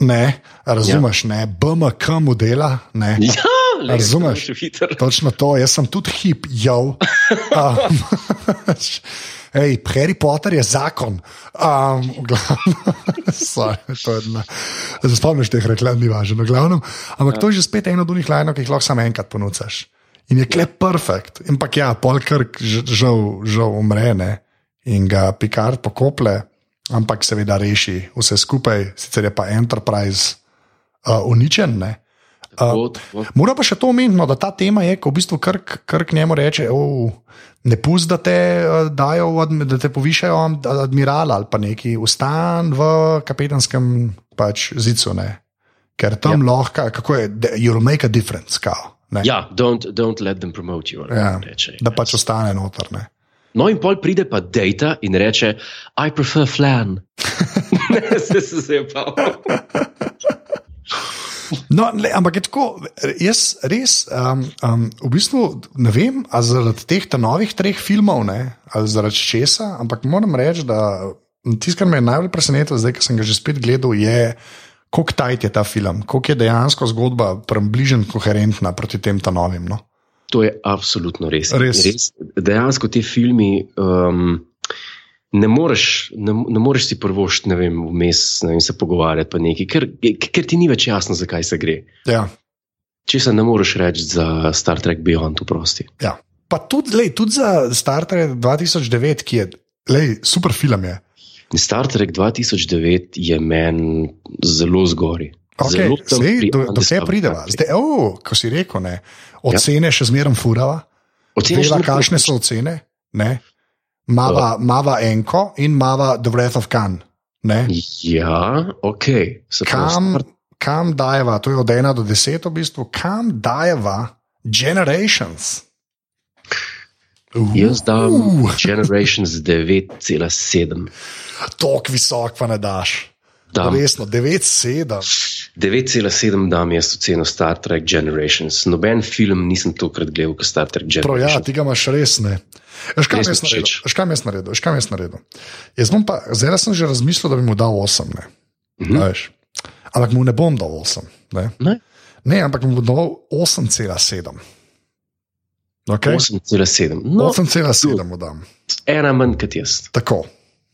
ne, razumeš, ja. ne, BMK modela, ne. Ja, le, Razumeš? še hitro. Točno to, jaz sem tudi hip, jo. Um, Ej, Harry Potter je zakon. Um, Se spomniš teh reklam, ni važno, v glavnem. Ampak to je že spet eno od unih lajnov, ki jih lahko samo enkrat ponucaš. In je klep perfekt. Ampak ja, Polkrk žal, žal umre ne? in ga Picard pokople, ampak seveda reši vse skupaj, sicer je pa Enterprise uh, uničen. Ne? Tako, tako. Moram pa še to omeniti, no, da ta tema je, ko v bistvu krk, krk njemu reče, oh, ne pusti, da te, eh, dajo da te povišajo ad- admirala ali pa neki, ustan v kapetanskem pač zicu, ne. ker tam ja. lahko, kako je, you'll make a difference, kao, ne. Ja, don't, don't let them promote you. Ja, reče. da pač ostane noter. Ne. No, in pol pride pa Data in reče: I prefer flan. se se zepal. No, le, ampak je tako, jaz res, um, um, v bistvu ne vem, ali zaradi teh novih treh filmov, ne, ali zaradi česa, ampak moram reči, da tisto, kar me je najbolj presenetilo, zdaj, ko sem ga že spet gledal, je, kako tajt je ta film, kako je dejansko zgodba približno koherentna proti tem ta novim. No. To je absolutno res. Res. res dejansko ti filmi. Um, Ne moreš, ne, ne moreš si prvošti, ne vem, vmes ne vem, se pogovarjati, pa nekaj, ker, ker ti ni več jasno, zakaj se gre. Ja. Če se ne moreš reči za Star Trek Beyond, oprosti. Ja. Pa tudi, lej, tudi za Star Trek 2009, ki je lej, super film. Je. Star Trek 2009 je meni zelo zgori. Okay, Zelo sej, do, do Undiscovered prideva. Zdaj, oh, ko si rekel, ne, ocene ja. še zmeraj furava. Ocene zmeraj kakšne so ocene. Ne? Mava, mava Enko in Mava The Wrath of Khan. Ne? Ja, ok. Se Kam, kam dajeva, to je od 1 do 10, v bistvu, kam dajeva Generations? Uh, Jaz dam Generations 9,7. Tok visok pa ne daš. Dam Resno, 9-7. 9,7 dam jaz oceno Star Trek Generations. Noben film nisem tokrat gledal kot Star Trek Prav, ja, Generations. ti ga imaš res ne. Veš, je mi naredil? Veš, mi je naredil? Mi je naredil? Jaz bom pa, zdaj sem že razmislil, da bi mu dal 8. Ne? Mhm. A veš. Ampak mu ne bom dal 8. Ne, Ne? ne ampak mu bom dal 8,7. Okay? 8,7. No, 8,7 mu dam. ena manj kot jaz. Tako.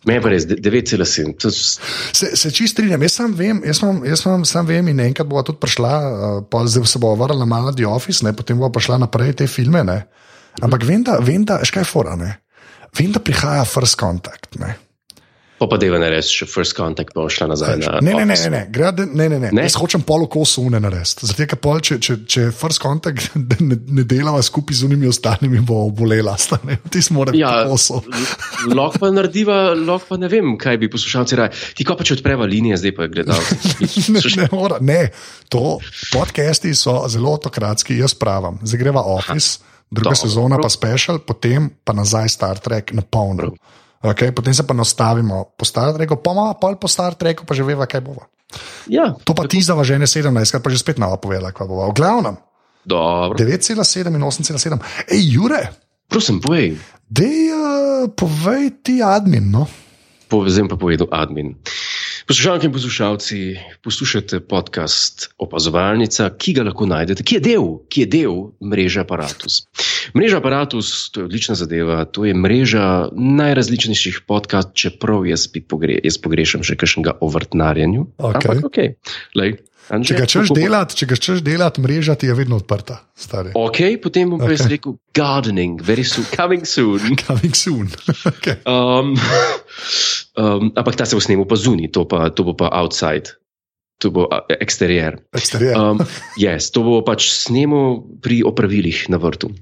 Meni pa res 9,7. To Se, se čist strinjam, jaz sam vem, jaz imam, jaz imam, sam vem in enkrat bo tudi prišla, uh, pa zdaj se bo vrnila malo na The Office, ne, potem bo prišla naprej te filme. Ne. Ampak vem, da, vem, da, škaj je fora, ne. Vem, da prihaja First Contact. Ne. Pa pa deva ne še First Contact pa šla nazaj na. Ne, ne, ne, ne, ne, gre, da- ne, ne, ne. Ne? Jaz hočem polo kosu une narediti. Zato, ker pol, če, če, če First Contact ne, ne delava skupaj z unimi ostalimi, bo obolela. sta, ne. Ti smo rekli Ja, kosu. lahko pa narediva, lahko pa ne vem, kaj bi poslušalci raje. Ti ko pa če odpreva linije, zdaj pa je gledal. Ne, ne, mora, ne, to podcasti so zelo autokratski, jaz pravim. Zdaj greva Office, druga Dobro. sezona pa special, potem pa nazaj Star Trek na polno. Okay, potem se pa nastavimo po Star Treku, pa ima pol po Star Treku, pa že veva, kaj bo. Ja, To pa ti zava že ne 17, kar pa že spet nama povedala, kaj bo. V glavnem, dobro. 9,7 in 8,7. Ej, Jure, Prosim, povej. dej uh, povej ti admin. No? Povzem pa povedal admin. Poslušalke in poslušalci, poslušate podcast Opazovalnica, ki ga lahko najdete, ki je del, ki je del mreže Apparatus. Mreža Apparatus, to je odlična zadeva, to je mreža najrazličnejših podcastov, čeprav jaz, pogre, jaz pogrešam še kakšnega o vrtnarjenju. Okej. Ampak, okay. Lej, Anže, Če ga češ delati, če ga češ delati, mreža ti je vedno odprta. Stari. Ok, potem bom pa jaz rekel gardening, very soon, coming soon. Coming soon. okay. Um, um, ampak ta se bo snemal pa zunaj, to, pa, to bo pa outside, to bo a, eksterijer. Eksterijer. Um, yes, to bo pač snemal pri opravilih na vrtu.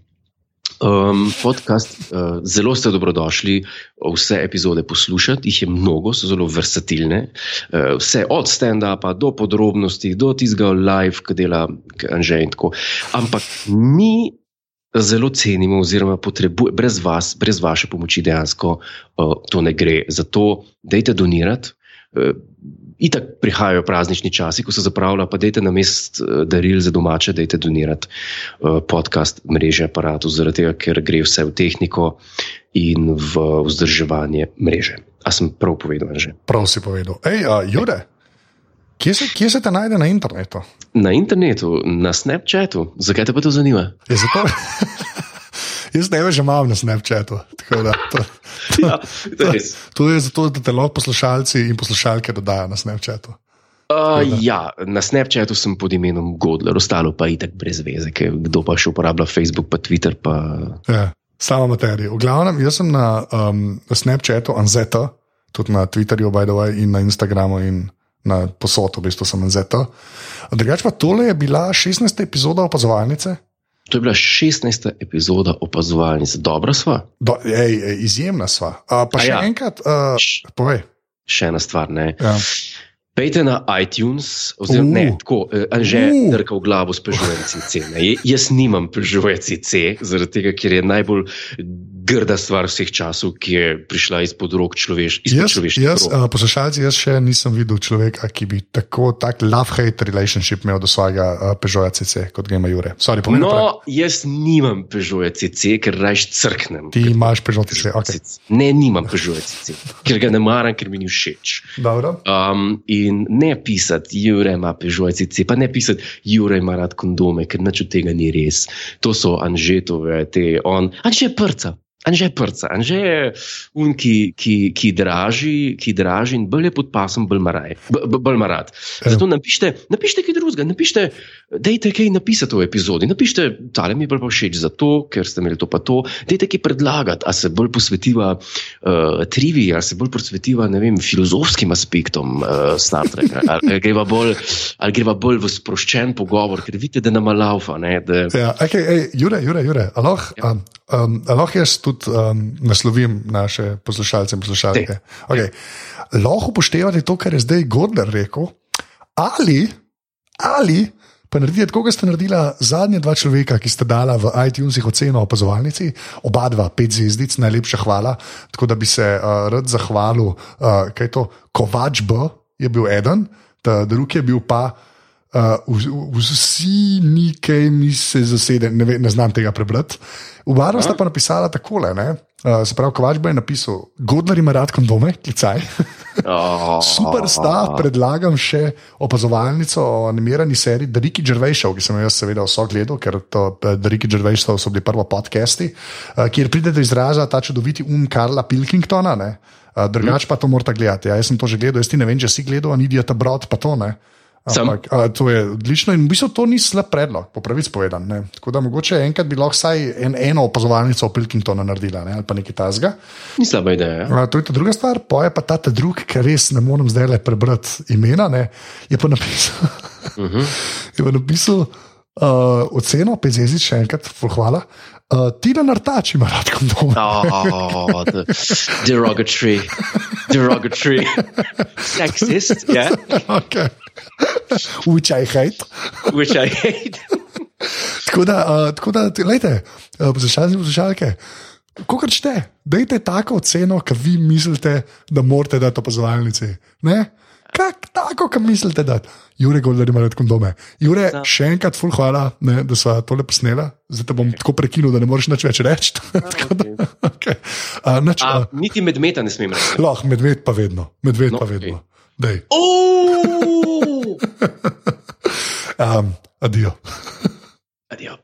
Um, podcast, uh, zelo ste dobrodošli vse epizode poslušati, jih je mnogo, so zelo versatilne. Uh, vse od stand-upa do podrobnosti, do tistega live, ki dela Anže in tako. Ampak mi zelo cenimo, oziroma potrebujemo, brez vas, brez vaše pomoči dejansko uh, to ne gre. Zato dajte donirati. Uh, Itak prihajajo praznični časi, ko se zapravlja, pa dajte na mest uh, daril za domače, dajte donirati uh, podcast mreže aparatu, zaradi tega, ker gre vse v tehniko in v vzdrževanje mreže. A sem prav povedal že? Prav si povedal. Ej, uh, Jure, kje se, kje se te najde na internetu? Na internetu, na Snapchatu, zakaj te pa to zanima? Je zato, jaz ne vem, že imam na Snapchatu. Da, to, Ja, to je res. to je zato, da te lahko poslušalci in poslušalke dodajo na Snapchatu. Uh, ja, na Snapchatu sem pod imenom Godler, ostalo pa je tako brez veze, ker kdo pa še uporablja Facebook, pa Twitter. Pa... Ja, sama materija. V glavnem, jaz sem na, um, na Snapchatu Anzeta, tudi na Twitterju, by the way, in na Instagramu in na posodu, v bistvu sem Anzeta. Drugač pa tole je bila 16. epizoda opazovalnice. To je bila 16. epizoda opazovalnice, dobra sva. Do, ej, ej, izjemna sva. Uh, pa A še ja. enkrat, uh, Š- povej. Še ena stvar, ne. Ja. Pejte na iTunes, oziroma Uh. ne, tako, eh, Anže Uh. drka v glavo s Peugeotom CC. Ne. Jaz nimam Peugeot CC, zaradi tega, ker je najbolj grda stvar vseh časov, ki je prišla izpod rok človeš, izpod Jaz, človeških jaz uh, poslušalci, jaz še nisem videl človeka, ki bi tako tak love-hate relationship imel do svojega uh, Peugeota CC, kot ga ima Jure. Sorry, povem naprej. No, jaz nimam Peugeot CC, ker rajš crknem. Ti imaš Peugeot CC, ok. Ne, nimam Peugeot CC, ker ga ne maram, ker mi ni všeč. Dobro. Um, in ne pisati, Jure ima Peugeot CC, pa ne pisati, Jure ima rad kondome, ker nič od tega ni res. To so Anžetove, te on. Anže prca. Anže prca, anže je un, ki, ki, ki, draži, ki draži in bolj je pod pasom, bolj maraj, bolj marad. Zato napišite, napišite kaj drugega, napišite, dejte kaj napisati v epizodi, napišite, tale mi je bolj všeč zato, ker ste imeli to pa to, dejte kaj predlagati, a se bolj posvetiva uh, trivi, a se bolj posvetiva, ne vem, filozofskim aspektom uh, Star Treka, ali greva bolj, ali greva bolj v sproščen pogovor, ker vidite, da nama laufa. Ne, da... Ja, okay, ej, Jure, Jure, Jure, aloh, ja. um, um, aloh jaz tudi um, naslovim naše poslušalce in poslušalke. Okay. Lahko upoštevate to, kar je zdaj Gordler rekel, ali, ali pa naredite, kot ste naredila zadnja dva človeka, ki ste dala v iTunesih oceno opazovalnici, oba dva, pet zvezdic, najlepša hvala. Tako da bi se uh, rad zahvalil, uh, kaj je to, Kovač B je bil eden, drugi je bil pa. Uh, vsi, nekaj mi se zasede, ne, ve, ne znam tega prebrati. V Baru sta pa napisala takole: uh, se pravi, Kovač bo je napisal, Godler ima rad kondome, klicaj. Oh. Super sta, predlagam še opazovalnico o animirani seriji Ricky Gervais, ki sem jo jaz seveda vso gledal, ker to, The Ricky Gervais so bili prvo podcasti, uh, kjer pride do izraza ta čudoviti um Karla Pilkingtona, uh, drugače pa to morate gledati. Ja, jaz sem to že gledal, jaz ti ne vem, če si gledal, ni Idiota Brod, pa to ne. Ampak, a, to je odlično in v bistvu to ni slab predlog, po pravici povedano. Tako da mogoče enkrat bi lahko vsaj en, eno opazovalnico o Pilkingtonu naredila ne? ali pa nekaj tasga. Ni slaba ideja. A, to je ta druga stvar, pa je pa ta ta drug, ker res ne morem zdaj le prebrati imena. Ne? Je pa napisal, uh -huh. je pa napisal uh, oceno, pet zvezdic, še enkrat, hvala. Uh, Tina Nartač ima rad kondom. Oh, derogatory, derogatory, sexist, yeah. Okay. Which I hate. Which I hate. tako da, uh, tako da gledajte, uh, poslušalci in poslušalke, kako rečete, dajte tako oceno, ki vi mislite, da morate dati opazovalnici. Kak, tako, kot mislite, da Jure Golder ima redko dome. Jure, no. še enkrat, ful, hvala, ne, da smo tole posnela. Zdaj te bom okay. tako prekinil, da ne moreš nič več reči. okay. okay. uh, nač, uh, niti medmeta ne smem reči. Lahko, medved pa vedno. Medved no, pa vedno. Okay. day. Oh! um, adieu. Adieu.